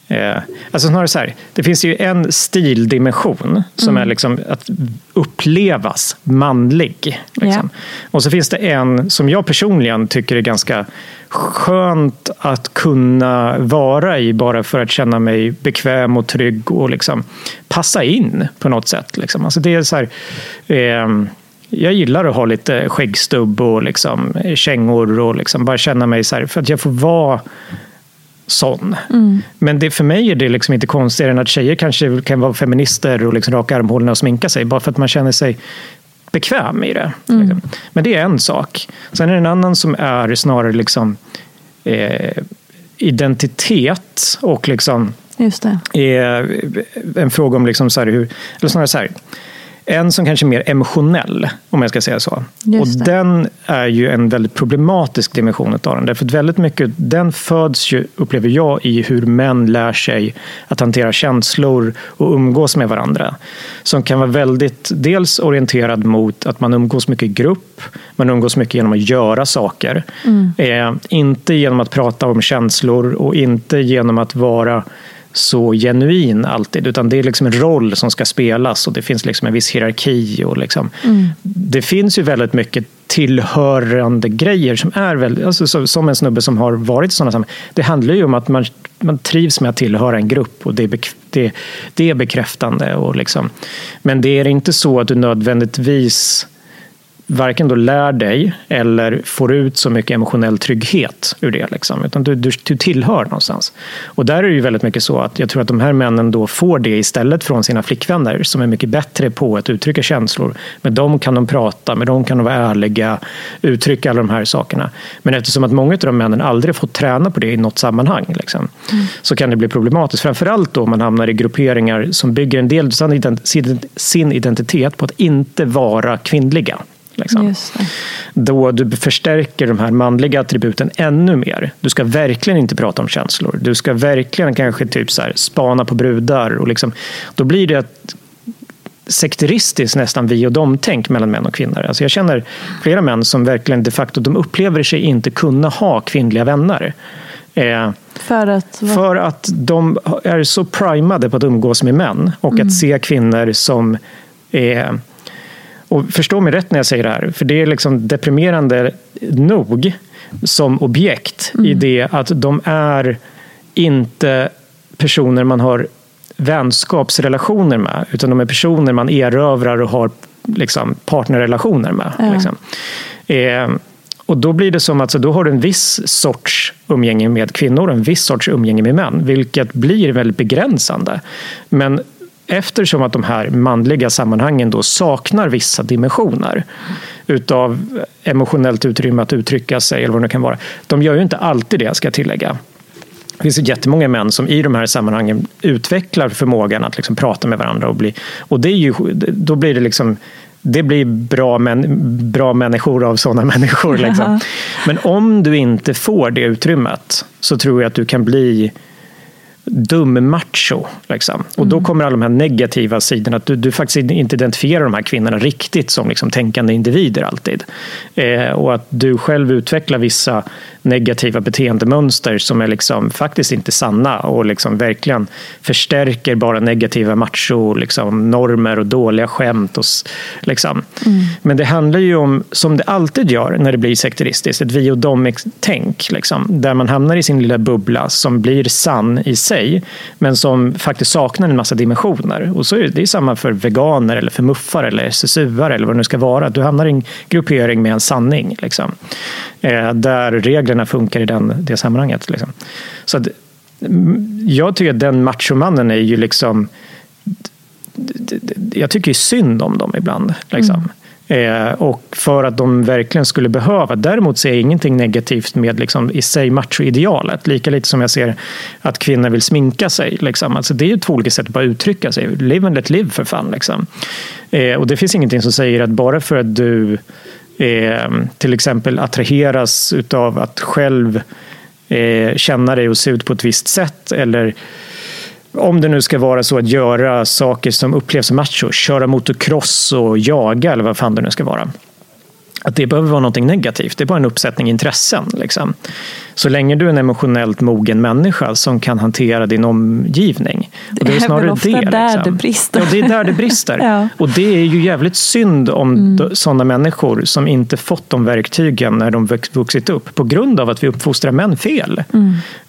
Eh, alltså snarare så här, det finns ju en stildimension som mm. är liksom att upplevas manlig. Liksom. Yeah. Och så finns det en som jag personligen tycker är ganska skönt att kunna vara i bara för att känna mig bekväm och trygg och liksom passa in på något sätt. Liksom. Alltså det är så här, eh, jag gillar att ha lite skäggstubb och liksom kängor och liksom bara känna mig så här, för att jag får vara sån. Mm. Men det, för mig är det liksom inte konstigare än att tjejer kanske kan vara feminister och liksom raka armhålorna och sminka sig bara för att man känner sig bekväm i det. Mm. Liksom. Men det är en sak. Sen är det en annan som är snarare liksom, eh, identitet och liksom, Just det. Eh, en fråga om liksom så hur, eller snarare så här, en som kanske är mer emotionell, om jag ska säga så. och den är ju en väldigt problematisk dimension av den. Därför att väldigt mycket, den föds ju, upplever jag, i hur män lär sig att hantera känslor och umgås med varandra. Som kan vara väldigt, dels orienterad mot att man umgås mycket i grupp, man umgås mycket genom att göra saker. Mm. Eh, inte genom att prata om känslor och inte genom att vara så genuin alltid, utan det är liksom en roll som ska spelas och det finns liksom en viss hierarki. Och liksom, mm. Det finns ju väldigt mycket tillhörande grejer som är väldigt, alltså, som en snubbe som har varit i sådana sammanhang. Det handlar ju om att man, man trivs med att tillhöra en grupp och det är, det, det är bekräftande. Och liksom. Men det är inte så att du nödvändigtvis varken då lär dig eller får ut så mycket emotionell trygghet ur det. Liksom. Utan du, du, du, tillhör någonstans. Och där är det ju väldigt mycket så att jag tror att de här männen då får det istället från sina flickvänner som är mycket bättre på att uttrycka känslor. Med dem kan de prata, med dem kan de vara ärliga, uttrycka alla de här sakerna. Men eftersom att många av de männen aldrig fått träna på det i något sammanhang liksom, mm. så kan det bli problematiskt. Framförallt då om man hamnar i grupperingar som bygger en del av sin identitet på att inte vara kvinnliga. Liksom. Då du förstärker de här manliga attributen ännu mer. Du ska verkligen inte prata om känslor. Du ska verkligen kanske typ så här, spana på brudar. Och liksom, då blir det ett sekteristiskt nästan vi och dem-tänk mellan män och kvinnor. Alltså jag känner flera män som verkligen de facto de upplever sig inte kunna ha kvinnliga vänner. Eh, för att, för att de är så primade på att umgås med män och mm. att se kvinnor som eh, och förstå mig rätt när jag säger det här, för det är liksom deprimerande nog som objekt mm. i det att de är inte personer man har vänskapsrelationer med, utan de är personer man erövrar och har liksom, partnerrelationer med. Ja. Liksom. Eh, och då blir det som att så då har du en viss sorts umgänge med kvinnor och en viss sorts umgänge med män, vilket blir väldigt begränsande. Men eftersom att de här manliga sammanhangen då saknar vissa dimensioner utav emotionellt utrymme att uttrycka sig eller vad det kan vara. De gör ju inte alltid det, ska jag tillägga. Det finns jättemånga män som i de här sammanhangen utvecklar förmågan att liksom prata med varandra. Och, bli, och det är ju, då blir det liksom det blir bra, män, bra människor av sådana människor. Liksom. Men om du inte får det utrymmet så tror jag att du kan bli dum-macho. Liksom. Och då Mm. kommer alla de här negativa sidorna, att du, du faktiskt inte identifierar de här kvinnorna riktigt som liksom tänkande individer alltid. Eh, och att du själv utvecklar vissa negativa beteendemönster som är liksom faktiskt inte sanna och liksom verkligen förstärker bara negativa macho liksom, normer och dåliga skämt. Och, liksom. Men det handlar ju om, som det alltid gör när det blir sekteristiskt, ett vi och dem-tänk. Liksom, där man hamnar i sin lilla bubbla som blir sann i sig, men som faktiskt saknar en massa dimensioner. Och så är det, det är samma för veganer, eller för muffar eller SSU-are eller vad det nu ska vara. Du hamnar i en gruppering med en sanning. Liksom, eh, där reglerna funkar i den, det sammanhanget. Liksom. Så att, mm, jag tycker att den machomannen är ju liksom jag tycker ju synd om dem ibland. Liksom. Mm. Eh, och för att de verkligen skulle behöva. Däremot ser jag ingenting negativt med liksom, i sig machoidealet. Lika lite som jag ser att kvinnor vill sminka sig. Liksom. Alltså, det är ju två olika sätt att bara uttrycka sig. Live and let live för fan. Liksom. Eh, och det finns ingenting som säger att bara för att du eh, till exempel attraheras utav att själv eh, känna dig och se ut på ett visst sätt eller om det nu ska vara så att göra saker som upplevs som macho, köra motocross och jaga eller vad fan det nu ska vara. Att det behöver vara något negativt, det är bara en uppsättning intressen. Liksom. Så länge du är en emotionellt mogen människa som kan hantera din omgivning. Det Och är snarare väl ofta där det brister. Ja, det är där det brister. Ja. Och det är ju jävligt synd om mm. sådana människor som inte fått de verktygen när de vux- vuxit upp på grund av att vi uppfostrar män fel.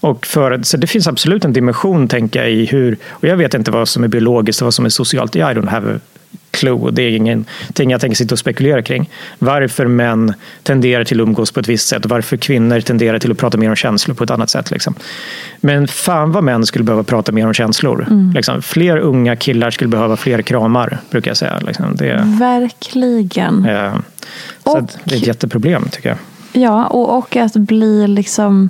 Och för, så det finns absolut en dimension, tänker jag, i hur... Och jag vet inte vad som är biologiskt och vad som är socialt. I don't have clue. Det är ingenting jag tänker sitta och spekulera kring. Varför män tenderar till att umgås på ett visst sätt och varför kvinnor tenderar till att prata mer om känslor på ett annat sätt. Liksom. Men fan vad män skulle behöva prata mer om känslor. Liksom. Fler unga killar skulle behöva fler kramar, brukar jag säga. Liksom. Det, Verkligen. eh, så Och- det är ett jätteproblem, tycker jag. Ja, och, och att bli liksom...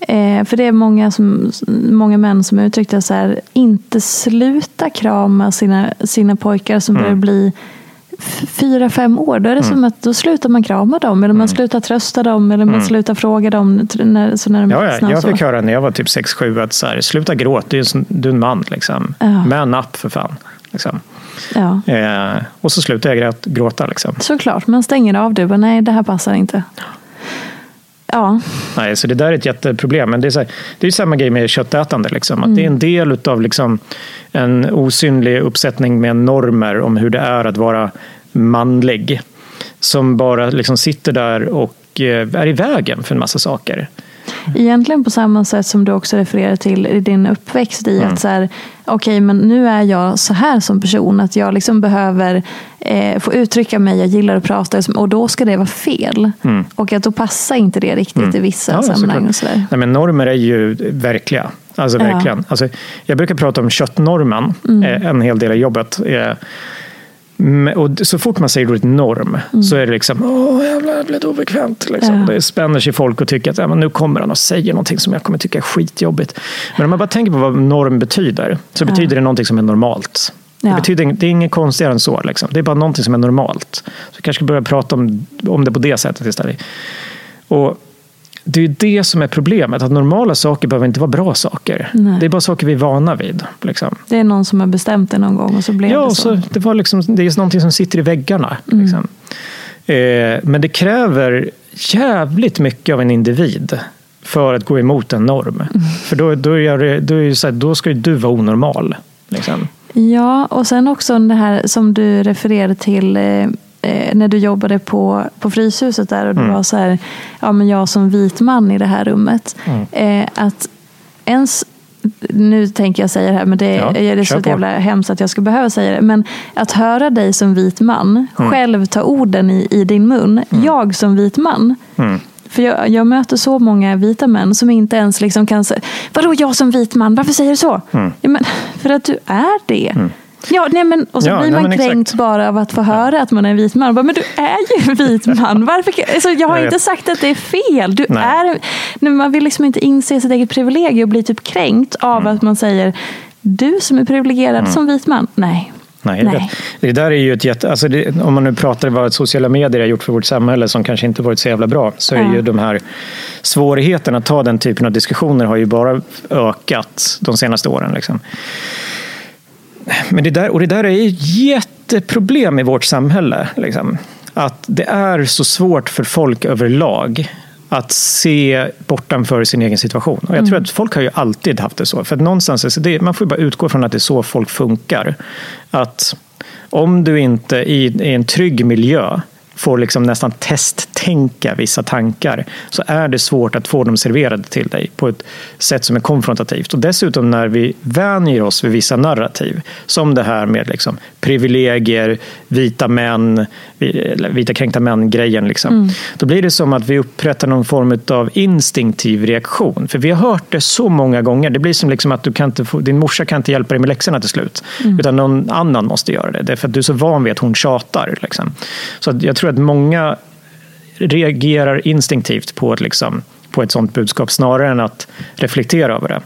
Eh, för det är många, som, många män som uttryckte så här, inte sluta krama sina, sina pojkar som Mm. börjar bli fyra, fem år. Då är det som att då slutar man krama dem, eller man slutar trösta dem, eller man slutar fråga dem när, så när de Mm. Ja, ja, jag fick höra när jag var typ 6-7 att så här, sluta gråta, du är, en du är en man. Liksom. Ja. Man up för fan. Liksom. Ja, Eh, och så slutade jag gråta. Liksom. såklart, man stänger av det. Nej, det här passar inte. Ja, Nej, så det där är ett jätteproblem. Men det är, här, det är samma grej med köttätande. Liksom. Att Det är en del av liksom, en osynlig uppsättning med normer om hur det är att vara manlig. Som bara liksom sitter där och eh, är i vägen för en massa saker. Egentligen på samma sätt som du också refererar till i din uppväxt i Mm. att så här, okej men nu är jag så här som person att jag liksom behöver eh, få uttrycka mig, jag gillar att prata och då ska det vara fel. Och att då passar inte det riktigt i vissa Mm. Ja, sammanhang. Nej, men normer är ju verkliga. Alltså, Ja. verkligen. Alltså, jag brukar prata om köttnormen Mm. eh, en hel del i jobbet. Eh, Och så fort man säger ordet norm så är det liksom, åh jävlar, det blir lite obekvämt. Liksom. Mm. Ja. Det spänner sig folk och tycker att ja, men nu kommer han och säger någonting som jag kommer tycka är skitjobbigt. Men om man bara tänker på vad norm betyder, så betyder det någonting som är normalt. Det, Ja. betyder, det är inget konstigare än så. Liksom. Det är bara någonting som är normalt. Så vi kanske börja prata om, om det på det sättet istället. Och det är det som är problemet. Att normala saker behöver inte vara bra saker. Nej. Det är bara saker vi är vana vid. Liksom. Det är någon som har bestämt det någon gång och så blev Ja, det så. så, det, var liksom, det är någonting som sitter i väggarna. Mm. Liksom. Eh, men det kräver jävligt mycket av en individ för att gå emot en norm. Mm. För då, då, är då, är så här, då ska ju du vara onormal. Liksom. Ja, och sen också det här som du refererade till eh, när du jobbade på, på Fryshuset där och det Mm. var så här, ja men jag som vit man i det här rummet. Eh, att ens, nu tänker jag säga det här men det, Ja, det är så jävla hemskt att jag ska behöva säga det. Men att höra dig som vit man Mm. själv ta orden i, i din mun. Jag som vit man. Mm. För jag, jag möter så många vita män som inte ens liksom kan säga Vadå jag som vit man? Varför säger du så? Mm. Ja, men, för att du är det. Ja, nej, men, och så Ja, blir man kränkt exakt. bara av att få höra att man är en vit man. Bara, men du är ju en vit man. Varför? Alltså, jag har Jag inte sagt att det är fel. Du Nej. är, nej, man vill liksom inte inse sitt eget privilegium och bli typ kränkt av Mm. att man säger du som är privilegierad som vit man. Nej. Nej, Nej. vet. Det där är ju ett jätte... Alltså det, om man nu pratar om vad sociala medier har gjort för vårt samhälle som kanske inte varit så jävla bra, så är Ja. ju de här svårigheterna att ta den typen av diskussioner har ju bara ökat de senaste åren. Liksom. Men det där, och det där är ett jätteproblem i vårt samhälle. Liksom. Att det är så svårt för folk överlag att se bortanför sin egen situation. Och jag tror att folk har ju alltid haft det så. För att någonstans, det, man får bara utgå från att det är så folk funkar. Att om du inte i, i en trygg miljö får liksom nästan testtänka vissa tankar så är det svårt att få dem serverade till dig på ett sätt som är konfrontativt. Och dessutom när vi vänjer oss vid vissa narrativ som det här med liksom privilegier, vita män, vita kränkta män-grejen. Liksom. Då blir det som att vi upprättar någon form av instinktiv reaktion. För vi har hört det så många gånger. Det blir som liksom att du kan inte få, din morsa kan inte hjälpa dig med läxorna till slut. Utan någon annan måste göra det. Det är för att du är så van vid att hon tjatar. Liksom. Så jag tror att många reagerar instinktivt på ett, liksom, på ett sånt budskap snarare än att reflektera över det.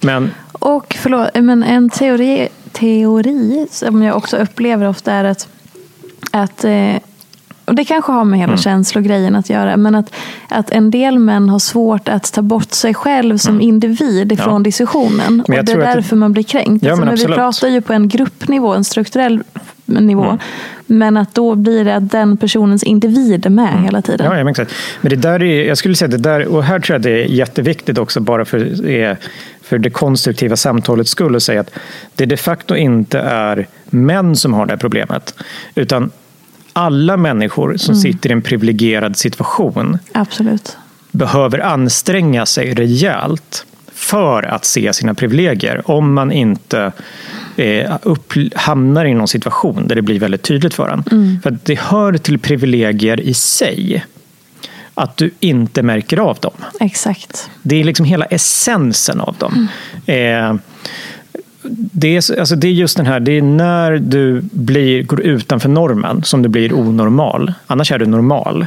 Men Och förlåt, men en teori, teori som jag också upplever ofta är att, att eh, och det kanske har med hela Mm. känslogrejen att göra, men att, att en del män har svårt att ta bort sig själv som individ ifrån Mm. Ja. diskussionen. Och det är tror att det- därför man blir kränkt. Ja, Alltså, men men vi pratar ju på en gruppnivå, en strukturell nivå. Mm. Men att då blir det att den personens individ är med hela tiden. Ja, ja, men exakt. Men det där är, jag skulle säga det där, och här tror jag det är jätteviktigt också bara för, för det konstruktiva samtalets skull att säga att det de facto inte är män som har det här problemet. Utan alla människor som sitter i en privilegierad situation Absolut. behöver anstränga sig rejält för att se sina privilegier om man inte eh, upp, hamnar i någon situation där det blir väldigt tydligt för en. För att det hör till privilegier i sig att du inte märker av dem. Exakt. Det är liksom hela essensen av dem. Eh, det, är, alltså det är just den här, det är när du blir, går utanför normen som du blir onormal. Annars är du normal.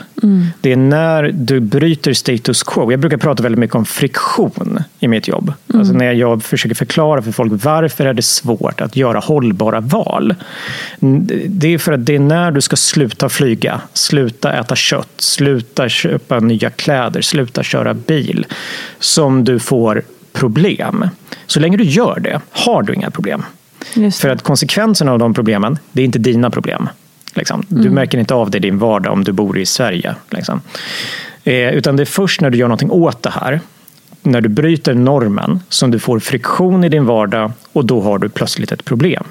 Det är när du bryter status quo. Jag brukar prata väldigt mycket om friktion i mitt jobb. Alltså när jag försöker förklara för folk varför är det svårt att göra hållbara val. Det är för att det är när du ska sluta flyga, sluta äta kött, sluta köpa nya kläder, sluta köra bil som du får problem. Så länge du gör det har du inga problem. För att konsekvenserna av de problemen, det är inte dina problem. Liksom. Du märker inte av det i din vardag om du bor i Sverige. Liksom. Eh, utan det är först när du gör någonting åt det här, när du bryter normen, som du får friktion i din vardag och då har du plötsligt ett problem.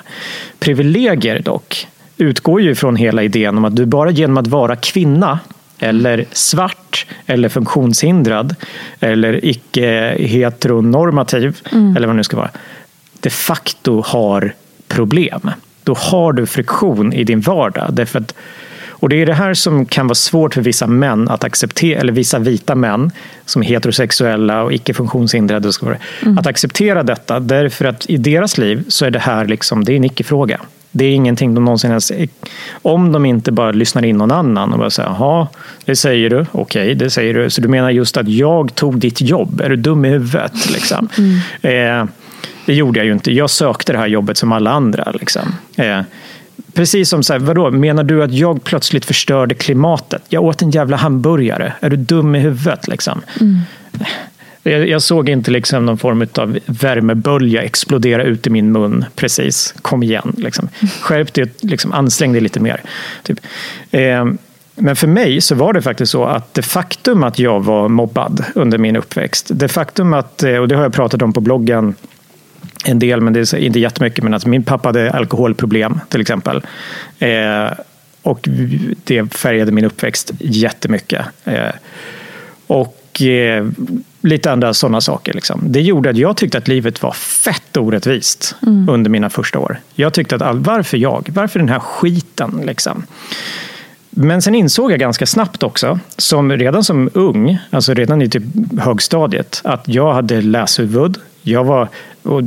Privilegier dock utgår ju från hela idén om att du bara genom att vara kvinna eller svart eller funktionshindrad eller icke-heteronormativ eller vad det nu ska vara de facto har problem. Då har du friktion i din vardag. Därför att, och det är det här som kan vara svårt för vissa män att acceptera, eller vissa vita män som är heterosexuella och icke funktionshindrade, och så vidare, att acceptera detta. Därför att i deras liv så är det här liksom, det är en icke-fråga. Det är ingenting de någonsin ens... Om de inte bara lyssnar in någon annan och bara säger jaha, det säger du, okej, det säger du. Så du menar just att jag tog ditt jobb, är du dum i huvudet? Liksom. Eh, det gjorde jag ju inte. Jag sökte det här jobbet som alla andra. Liksom. Eh, precis som så här, vadå, menar du att jag plötsligt förstörde klimatet? Jag åt en jävla hamburgare. Är du dum i huvudet? Liksom? Jag, jag såg inte liksom någon form av värmebölja explodera ut i min mun precis. Kom igen. Liksom. Skärp dig, liksom, ansträng dig lite mer. Typ. Eh, men för mig så var det faktiskt så att det faktum att jag var mobbad under min uppväxt, det faktum att, eh, och det har jag pratat om på bloggen en del, men det är inte jättemycket, men att min pappa hade alkoholproblem till exempel. Eh, och det färgade min uppväxt jättemycket. Eh, och eh, lite andra sådana saker. Liksom. Det gjorde att jag tyckte att livet var fett orättvist under mina första år. Jag tyckte att all, varför jag? Varför den här skiten? Liksom? Men sen insåg jag ganska snabbt också, som redan som ung, alltså redan i typ högstadiet, att jag hade läshuvud. Jag var, och,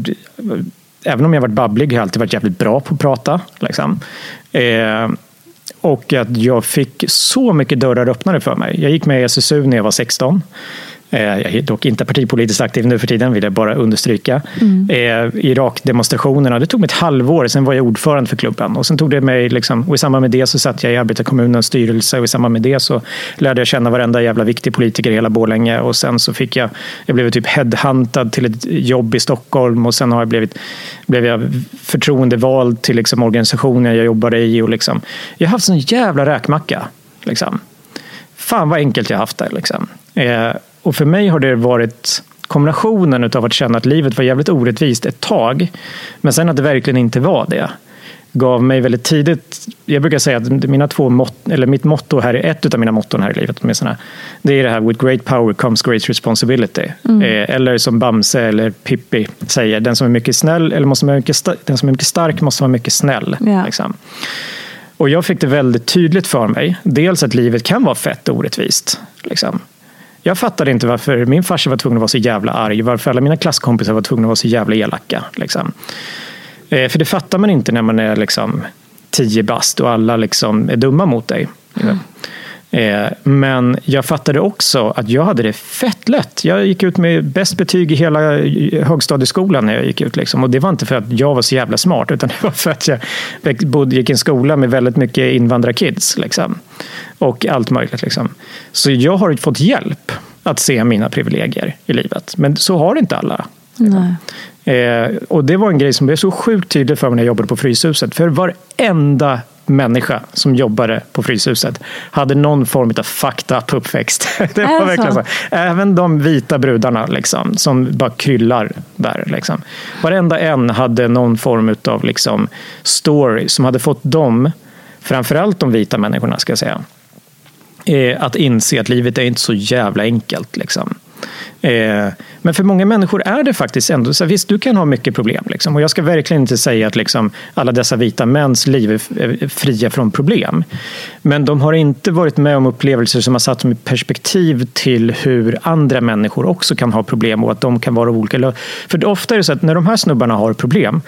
även om jag varit babblig, har jag alltid varit jävligt bra på att prata. Liksom. Eh, och att jag fick så mycket dörrar öppnade för mig. Jag gick med i SSU när jag var 16. Eh, jag är dock inte partipolitiskt aktiv nu för tiden, vill jag bara understryka. Mm. Eh, Irak-demonstrationerna, det tog mig ett halvår, sen var jag ordförande för klubben. Och sen tog det mig, liksom, och i samband med det så satt jag i arbetarkommunens styrelse och i samband med det så lärde jag känna varenda jävla viktig politiker i hela Borlänge. Och sen så fick jag, jag blev typ headhuntad till ett jobb i Stockholm och sen har jag blivit, blev jag förtroendevald till liksom organisationen jag jobbade i. Och liksom, jag har haft en jävla räkmacka. Liksom. Fan vad enkelt jag haft det. Liksom. Eh, och för mig har det varit kombinationen av att känna att livet var jävligt orättvist ett tag, men sen att det verkligen inte var det gav mig väldigt tidigt, jag brukar säga att mina två mot, eller mitt motto här är ett av mina motton här i livet, åtminstone, det är det här with great power comes great responsibility. Mm. Eh, eller som Bamse eller Pippi säger, den som är mycket snäll eller måste vara mycket, den som är mycket stark måste vara mycket snäll. Yeah. Liksom. Och jag fick det väldigt tydligt för mig, dels att livet kan vara fett orättvist. Liksom. Jag fattade inte varför min farsa var tvungen att vara så jävla arg, varför alla mina klasskompisar var tvungna att vara så jävla elaka. Liksom. Eh, för det fattar man inte när man är liksom tio bast och alla liksom är dumma mot dig. Mm. Eh, men jag fattade också att jag hade det fett lätt. Jag gick ut med bäst betyg i hela högstadieskolan när jag gick ut. Liksom. Och det var inte för att jag var så jävla smart, utan det var för att jag bodde, gick i en skola med väldigt mycket invandrarkids. Liksom. Och allt möjligt. Liksom. Så jag har fått hjälp att se mina privilegier i livet. Men så har inte alla. Eh, och det var en grej som blev så sjukt tydlig för mig när jag jobbade på Fryshuset. För varenda människa som jobbade på Fryshuset hade någon form av fucked up uppväxt. Det var verkligen så. Även de vita brudarna liksom, som bara kryllar där. Liksom. Varenda en hade någon form av liksom, story som hade fått dem, framförallt de vita människorna ska jag säga, eh, att inse att livet är inte så jävla enkelt. Liksom. Eh, men för många människor är det faktiskt ändå så visst, du kan ha mycket problem. Liksom, och jag ska verkligen inte säga att liksom, alla dessa vita mäns liv är fria från problem. Men de har inte varit med om upplevelser som har satt dem i perspektiv till hur andra människor också kan ha problem och att de kan vara olika. För ofta är det så att när de här snubbarna har problem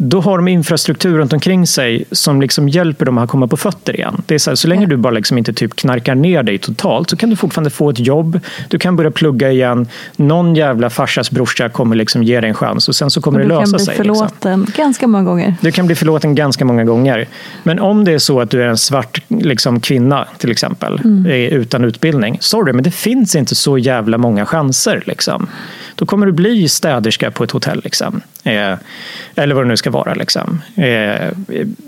då har de infrastruktur runt omkring sig som liksom hjälper dem att komma på fötter igen. Det är så, här, så länge du bara liksom inte typ knarkar ner dig totalt så kan du fortfarande få ett jobb. Du kan börja plugga igen. Någon jävla farsas brorsa kommer liksom ge dig en chans och sen så kommer det lösa sig. Du kan bli liksom. förlåten liksom. ganska många gånger. Du kan bli förlåten ganska många gånger. Men om det är så att du är en svart liksom, kvinna till exempel mm. utan utbildning. Sorry, men det finns inte så jävla många chanser. Liksom. Då kommer du bli städerska på ett hotell. Liksom. Eh, eller vad det nu ska vara. Liksom. Eh,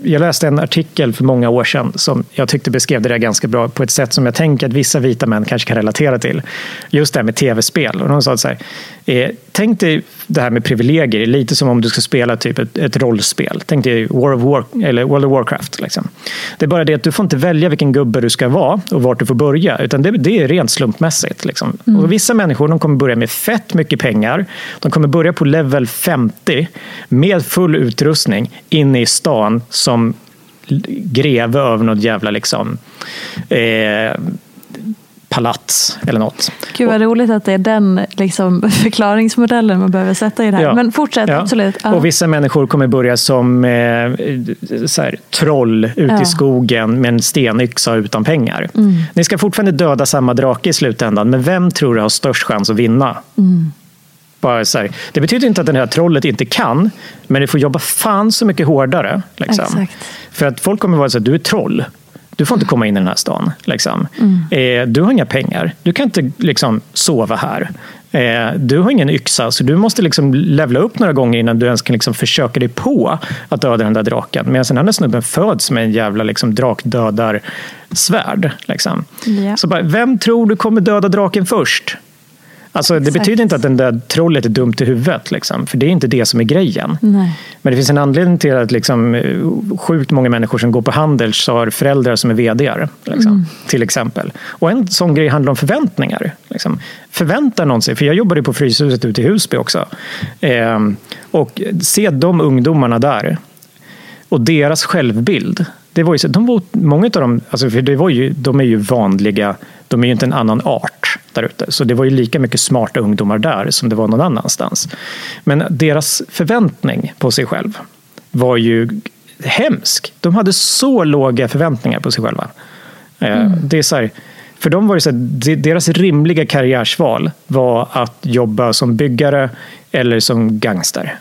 jag läste en artikel för många år sedan som jag tyckte beskrev det där ganska bra på ett sätt som jag tänker att vissa vita män kanske kan relatera till. Just det här med tv-spel. Och de sa så här, eh, tänk dig det här med privilegier, lite som om du ska spela typ ett, ett rollspel. Tänk dig War of War, eller World of Warcraft. Liksom. Det är bara det att du får inte välja vilken gubbe du ska vara och vart du får börja, utan det, det är rent slumpmässigt. Liksom. Mm. Och vissa människor de kommer börja med fett mycket pengar. De kommer börja på level 50 med full utrustning inne i stan som greve över något jävla liksom, eh, palats eller något. Gud vad roligt att det är den liksom, förklaringsmodellen man behöver sätta i det här. Ja. Men fortsätt, ja. absolut. Ja. Och vissa människor kommer börja som eh, här, troll ute i skogen med en stenyxa utan pengar. Mm. Ni ska fortfarande döda samma drake i slutändan, men vem tror du har störst chans att vinna? Mm. Här, det betyder inte att det här trollet inte kan, men det får jobba fan så mycket hårdare. Liksom. För att folk kommer vara så att du är troll. Du får inte komma in i den här stan. Liksom. Mm. Eh, du har inga pengar. Du kan inte liksom, sova här. Eh, du har ingen yxa, så du måste liksom levla upp några gånger innan du ens kan liksom försöka dig på att döda den där draken. Medan den andra snubben föds med en jävla liksom, drakdödar-svärd. Liksom. Yeah. Så bara, vem tror du kommer döda draken först? Alltså, det betyder inte att den där trollet är dumt i huvudet, liksom, för det är inte det som är grejen. Nej. Men det finns en anledning till att liksom, sjukt många människor som går på Handels har föräldrar som är vd liksom, mm. till exempel. Och en sån grej handlar om förväntningar. Liksom. Förväntar någon sig, för jag jobbade på Fryshuset ute i Husby också, eh, och se de ungdomarna där och deras självbild. Det var ju, de var, många av dem, alltså för det var ju, de är ju vanliga, de är ju inte en annan art där ute. Så det var ju lika mycket smarta ungdomar där som det var någon annanstans. Men deras förväntning på sig själv var ju hemsk. De hade så låga förväntningar på sig själva. Eh, mm. Det är så här, för dem var det så att deras rimliga karriärsval var att jobba som byggare eller som gangster.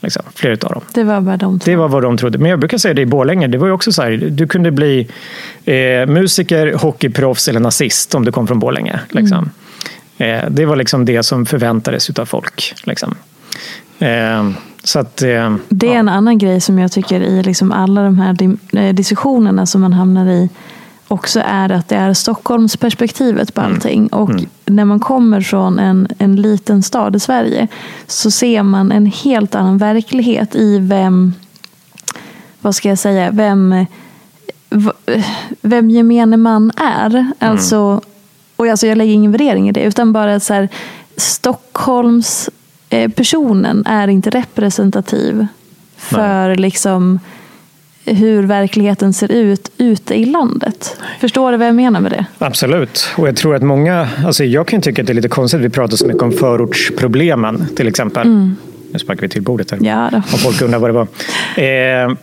Liksom, flera av dem. Det var bara de Det var vad de trodde. Men jag brukar säga det i Borlänge, det var ju också så här, du kunde bli eh, musiker, hockeyproffs eller nazist om du kom från Borlänge. Liksom. Mm. Eh, det var liksom det som förväntades av folk. Liksom. Eh, så att, eh, det är ja. en annan grej som jag tycker i liksom alla de här eh, diskussionerna som man hamnar i också är att det är Stockholmsperspektivet på allting. Mm. Och mm. när man kommer från en, en liten stad i Sverige så ser man en helt annan verklighet i vem, vad ska jag säga, vem, vem gemene man är. Mm. Alltså, och alltså jag lägger ingen värdering i det, utan bara så här, Stockholms personen är inte representativ för Nej. liksom hur verkligheten ser ut ute i landet. Förstår du vad jag menar med det? Absolut. Och jag tror att många, alltså jag kan tycka att det är lite konstigt, vi pratar så mycket om förortsproblemen till exempel. Mm. Nu sparkar vi till bordet här. Ja då. Om folk undrar vad det var. Eh,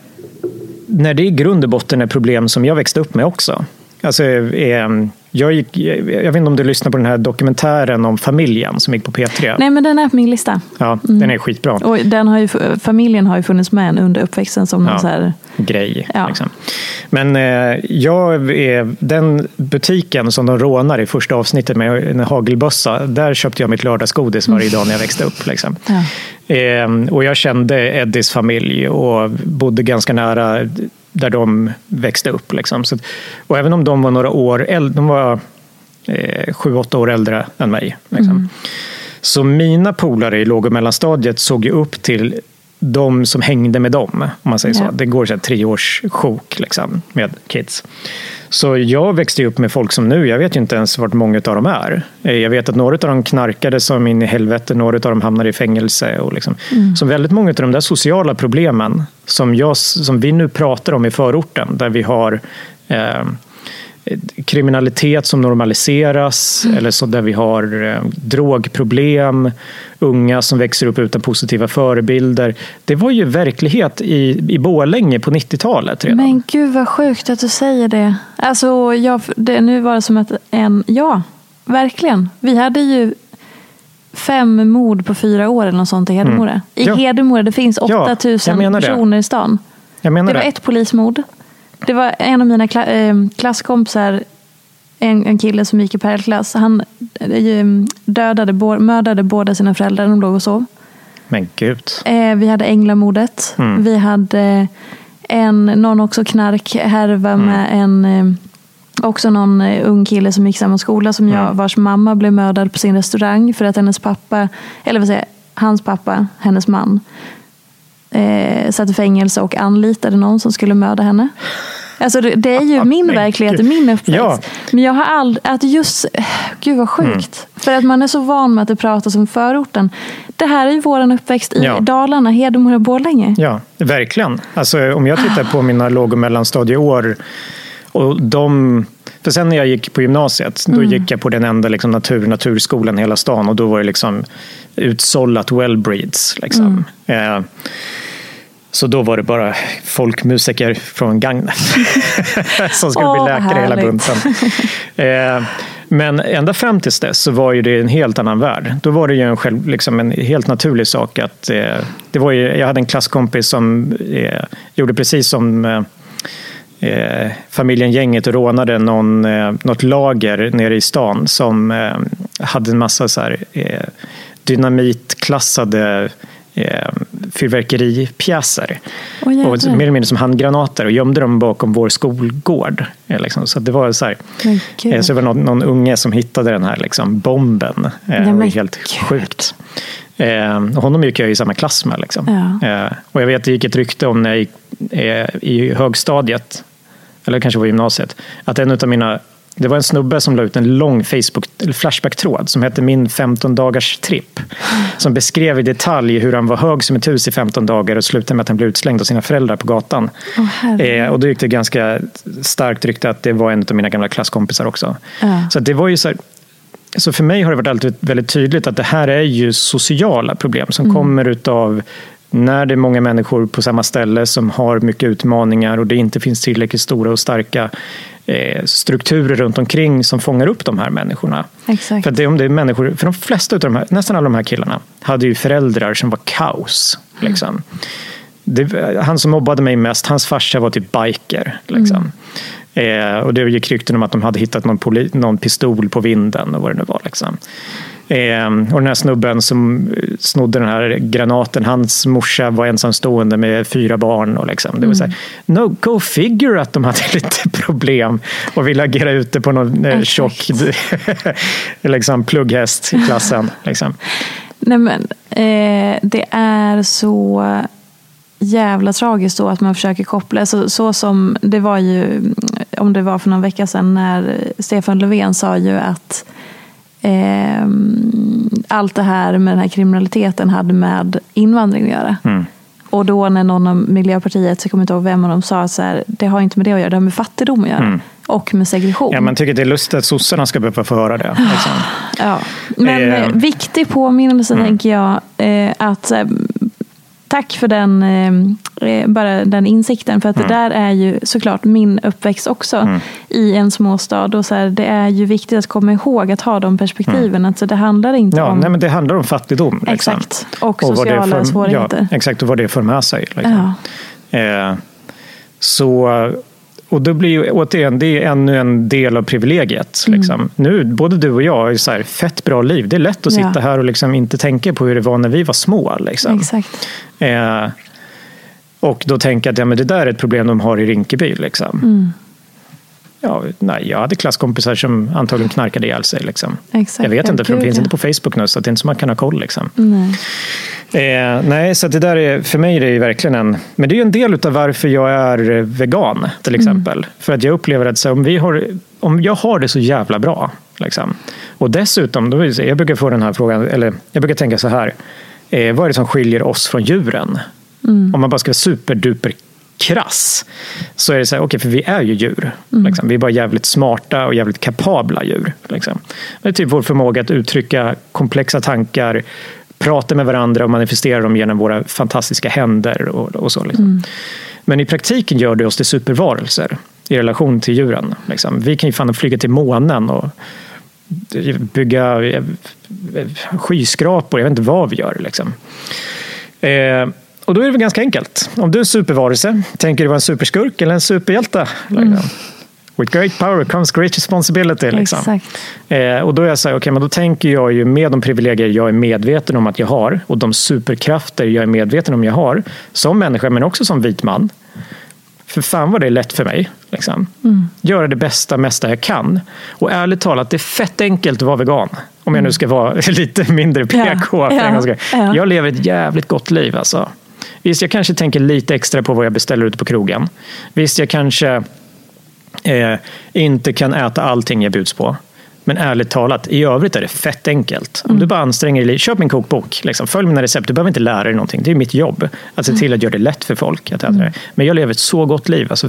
när det i grund och botten är problem som jag växte upp med också. Alltså, eh, jag, gick, jag vet inte om du lyssnar på den här dokumentären om familjen som gick på P3? Nej, men den är på min lista. Ja, mm. den är skitbra. Och den har ju, familjen har ju funnits med under uppväxten som ja, någon så här... grej. Ja. Liksom. Men eh, jag är, den butiken som de rånar i första avsnittet med en hagelbössa, där köpte jag mitt lördagsgodis varje dag när jag växte upp. Liksom. Ja. Eh, och jag kände Eddies familj och bodde ganska nära där de växte upp. Liksom. Så, och även om de var några år äldre, de var eh, sju, åtta år äldre än mig. Liksom. Mm. Så mina polare i låg och mellanstadiet såg ju upp till de som hängde med dem. Om man säger ja. så. Det går så här, tre års sjok liksom, med kids. Så jag växte upp med folk som nu, jag vet ju inte ens vart många av dem är. Eh, jag vet att några av dem knarkade som in i helvete, några av dem hamnade i fängelse. Och liksom. mm. Så väldigt många av de där sociala problemen som, jag, som vi nu pratar om i förorten, där vi har eh, kriminalitet som normaliseras mm. eller så där vi har eh, drogproblem, unga som växer upp utan positiva förebilder. Det var ju verklighet i, i Borlänge på 90-talet redan. Men gud vad sjukt att du säger det. Alltså, jag, det, nu var det som att en, ja, verkligen. Vi hade ju fem mord på fyra år eller något sånt i Hedemora. Mm. I ja. Hedemora, det finns 8000 ja, personer i stan. det var det. ett polismord. Det var en av mina kla äh, klasskompisar, en, en kille som gick i parallellklass. Han äh, dödade, mördade båda sina föräldrar när de låg och sov. Men gud. Äh, vi hade änglamordet. Mm. Vi hade en, någon också knarkhärva mm. med en Också någon ung kille som gick samma skola som jag, mm. vars mamma blev mördad på sin restaurang för att hennes pappa, eller vad säger hans pappa, hennes man, eh, satt i fängelse och anlitade någon som skulle mörda henne. Alltså det, det är ju min verklighet, min uppväxt. Ja. Men jag har aldrig, att just, gud vad sjukt. Mm. För att man är så van med att det pratas om förorten. Det här är ju vår uppväxt i ja. Dalarna, Hedemora, Borlänge. Ja, verkligen. Alltså om jag tittar på mina låg och mellanstadieår och de för sen när jag gick på gymnasiet, då mm. gick jag på den enda liksom, natur, naturskolan i hela stan och då var det liksom utsållat wellbreeds. Liksom. Mm. Eh, så då var det bara folkmusiker från Gagnef som skulle oh, bli läkare hela bunten. Eh, men ända fram tills dess så var ju det en helt annan värld. Då var det ju en, själv, liksom en helt naturlig sak att eh, det var ju, jag hade en klasskompis som eh, gjorde precis som eh, familjen Gänget rånade någon, eh, något lager nere i stan som eh, hade en massa så här, eh, dynamitklassade eh, fyrverkeripjäser. Oh, och mer eller mindre som handgranater och gömde dem bakom vår skolgård. Eh, liksom. Så det var så här, eh, så det var någon, någon, unge som hittade den här liksom, bomben. Eh, det var helt sjukt. Eh, honom gick jag i samma klass med. Liksom. Ja. Eh, och jag vet det gick ett rykte om när jag gick eh, i högstadiet eller kanske var gymnasiet, att en av mina det var en snubbe som la ut en lång Facebook Flashback-tråd som hette Min 15 dagars tripp. Som beskrev i detalj hur han var hög som ett hus i 15 dagar och slutade med att han blev utslängd av sina föräldrar på gatan. Oh, eh, och då gick det ganska starkt rykte att det var en av mina gamla klasskompisar också. Uh. Så det var ju så här, så för mig har det varit alltid väldigt tydligt att det här är ju sociala problem som mm. kommer utav när det är många människor på samma ställe som har mycket utmaningar och det inte finns tillräckligt stora och starka eh, strukturer runt omkring som fångar upp de här människorna. Exakt. För, det, om det är människor, för de flesta av de här, nästan alla de här killarna hade ju föräldrar som var kaos. Liksom. Det, han som mobbade mig mest, hans farsa var typ biker. Liksom. Eh, och det gick rykten om att de hade hittat någon, poli, någon pistol på vinden och vad det nu var. Liksom. Eh, och den här snubben som snodde den här granaten, hans morsa var ensamstående med fyra barn. Och liksom. Det var så här, no, go figure att de hade lite problem och ville agera ute på någon eh, tjock liksom, plugghäst i klassen. Liksom. Nej, men, eh, det är så jävla tragiskt då att man försöker koppla, så, så som det var ju, om det var för någon vecka sedan när Stefan Löfven sa ju att eh, allt det här med den här kriminaliteten hade med invandring att göra. Mm. Och då när någon av Miljöpartiet, jag kommer inte ihåg vem av dem, sa så här, det har inte med det att göra, det har med fattigdom att göra. Mm. Och med segregation. Ja, man tycker det är lustigt att sossarna ska behöva få höra det. Liksom. Ja. Men Eh. eh, viktig påminnelse Mm. tänker jag, eh, att eh, tack för den, eh, eh, bara den insikten. För att Mm. det där är ju såklart min uppväxt också i en småstad. Och så här, det är ju viktigt att komma ihåg att ha de perspektiven. Alltså, det handlar inte Mm. Ja, om... nej, men det handlar om fattigdom. Liksom. Exakt. Och det sociala för, svårigheter. Ja, exakt, och vad det för med sig. Liksom. Ja. Eh, så, och då blir ju återigen, det är ännu en del av privilegiet. Mm. Liksom. Nu, både du och jag har så här, fett bra liv. Det är lätt att Ja. sitta här och liksom inte tänka på hur det var när vi var små. Liksom. Exakt. Eh, och då tänka att ja, men det där är ett problem de har i Rinkeby. Liksom. Mm. Ja, nej, jag hade klasskompisar som antagligen knarkade ihjäl sig. Liksom. Exakt. Jag vet Ja, inte, för de finns ja. inte på Facebook nu, så det är inte så man kan ha koll. Liksom. Nej. Eh, nej, så det där är, för mig är det verkligen en... Men det är ju en del av varför jag är vegan, till exempel. För att jag upplever att så, om, vi har, om jag har det så jävla bra, liksom. och dessutom, då så- jag brukar få den här frågan, eller jag brukar tänka så här, eh, vad är det som skiljer oss från djuren? Om man bara ska vara superduper krass, så är det så här, okej, för vi är ju djur. Liksom. Vi är bara jävligt smarta och jävligt kapabla djur. Liksom. Det är typ vår förmåga att uttrycka komplexa tankar, prata med varandra och manifestera dem genom våra fantastiska händer och, och så. Liksom. Men i praktiken gör det oss till supervarelser i relation till djuren. Liksom. Vi kan ju fan flyga till månen och bygga eh, skyskrapor, jag vet inte vad vi gör. Liksom. Eh, och då är det väl ganska enkelt. Om du är en supervarelse, tänker du vara en superskurk eller en superhjälte? Liksom. With great power comes great responsibility. Liksom. Eh, och då är jag så här, okay, men då tänker jag ju med de privilegier jag är medveten om att jag har och de superkrafter jag är medveten om jag har som människa men också som vit man. För fan vad det är lätt för mig. Liksom. Göra det bästa, mesta jag kan. Och ärligt talat, det är fett enkelt att vara vegan. Om jag nu ska vara lite mindre PK. Ja, skull. ja. Jag lever ett jävligt gott liv. Alltså. Visst, jag kanske tänker lite extra på vad jag beställer ute på krogen. Visst, jag kanske eh, inte kan äta allting jag bjuds på. Men ärligt talat, i övrigt är det fett enkelt. Om du bara anstränger dig köp min kokbok, liksom, följ mina recept. Du behöver inte lära dig någonting. Det är mitt jobb att se till att göra det lätt för folk att äta det. Men jag lever ett så gott liv. Alltså,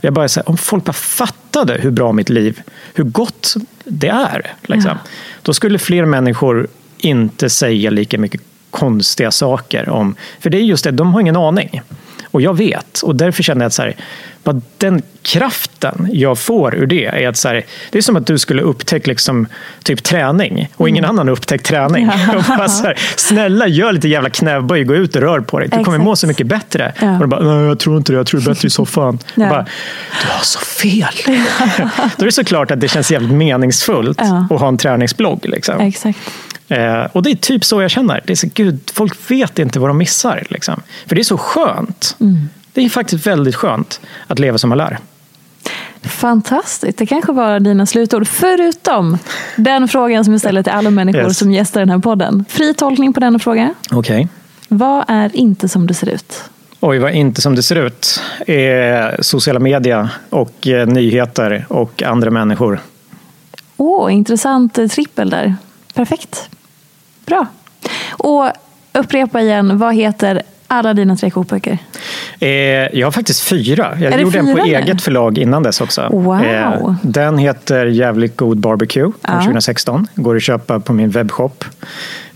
jag bara säger, om folk bara fattade hur bra mitt liv, hur gott det är. Liksom, Då skulle fler människor inte säga lika mycket konstiga saker om... För det är just det, de har ingen aning. Och jag vet. Och därför känner jag att så här, bara den kraften jag får ur det är att så här, det är som att du skulle upptäcka liksom, typ träning och ingen annan har upptäckt träning. Bara så här, Snälla, gör lite jävla knäböj, gå ut och rör på dig. Du kommer Exakt. må så mycket bättre. Ja. Och du bara, jag tror inte det, jag tror det är bättre i soffan. Ja. Bara, du har så fel. Då är det såklart att det känns jävligt meningsfullt Ja. att ha en träningsblogg. Liksom. Exakt. Eh, och det är typ så jag känner. Det är så, gud, folk vet inte vad de missar. Liksom. För det är så skönt. Det är faktiskt väldigt skönt att leva som man lär. Fantastiskt. Det kanske var dina slutord. Förutom den frågan som jag ställer till alla människor Yes. som gästar den här podden. Fri tolkning på denna fråga. Okej. Vad är inte som det ser ut? Oj, vad inte som det ser ut. Eh, sociala media och eh, nyheter och andra människor. Åh, intressant eh, trippel där. Perfekt. Bra. Och upprepa igen, vad heter alla dina tre kokböcker? Eh, jag har faktiskt fyra. Jag gjorde en på fyra nu? eget förlag innan dess också. Eh, Wow. den heter Jävligt god barbecue från Ja. 2016. Går att köpa på min webbshop.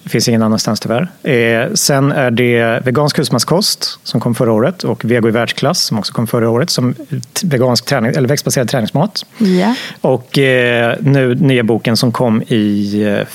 Det finns ingen annanstans tyvärr. Eh, sen är det vegansk husmanskost som kom förra året och vego i världsklass som också kom förra året som vegansk träning, eller växtbaserad träningsmat. Ja. Och eh, nu nya boken som kom i eh,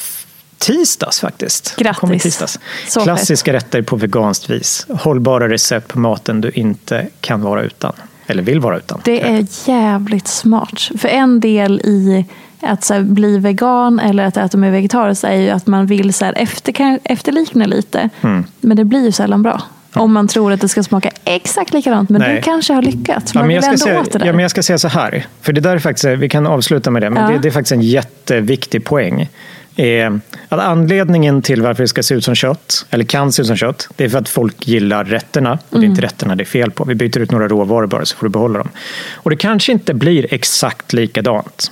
tisdags faktiskt. Grattis. Tisdags. Klassiska rätter på veganskt vis. Hållbara recept på maten du inte kan vara utan. Eller vill vara utan. Det är jävligt smart. För en del i att så här, bli vegan eller att äta med vegetariskt är ju att man vill så här, efter, efterlikna lite. Mm. Men det blir ju sällan bra. Om man tror att det ska smaka exakt likadant. Men Nej. du kanske har lyckats. Ja, Man men jag, ska säga, ja, men jag ska säga så här, för det där är faktiskt, vi kan avsluta med det, men Ja. det, det är faktiskt en jätteviktig poäng. Eh, att anledningen till varför det ska se ut som kött, eller kan se ut som kött, det är för att folk gillar rätterna. Och det är Mm. inte rätterna det är fel på. Vi byter ut några råvaror bara så får du behålla dem. Och det kanske inte blir exakt likadant.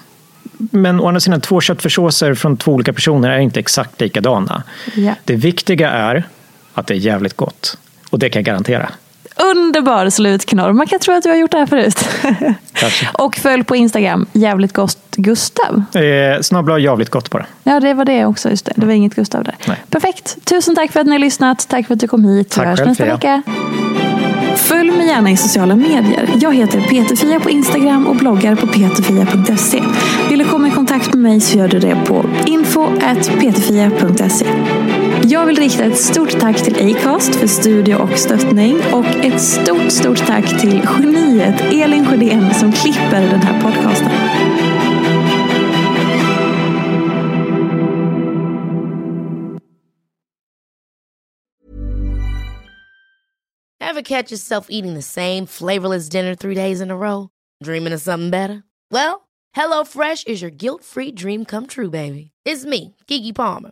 Men å andra sidan, två köttfärssåser från två olika personer är inte exakt likadana. Ja. Det viktiga är att det är jävligt gott. Och det kan jag garantera. Underbar slutknorr. Man kan tro att du har gjort det här förut. Och följ på Instagram, jävligt gott Gustav. Eh, Snabbla jävligt gott bara. Ja, det var det också. Just det. det var inget Gustav där. Nej. Perfekt. Tusen tack för att ni har lyssnat. Tack för att du kom hit. Vi Tack hörs själv, nästa Fia. vecka. Följ mig gärna i sociala medier. Jag heter Peterfia på Instagram och bloggar på peterfia.se. Vill du komma i kontakt med mig så gör du det på info.peterfia.se. Jag vill rikta ett stort tack till Acast för studio och stöttning och ett stort, stort tack till geniet Elin Sjödén som klipper den här podcasten. Ever catch yourself eating the same flavorless dinner three days in a row? Dreaming of something better? Well, HelloFresh is your guilt-free dream come true, baby. It's me, Kiki Palmer.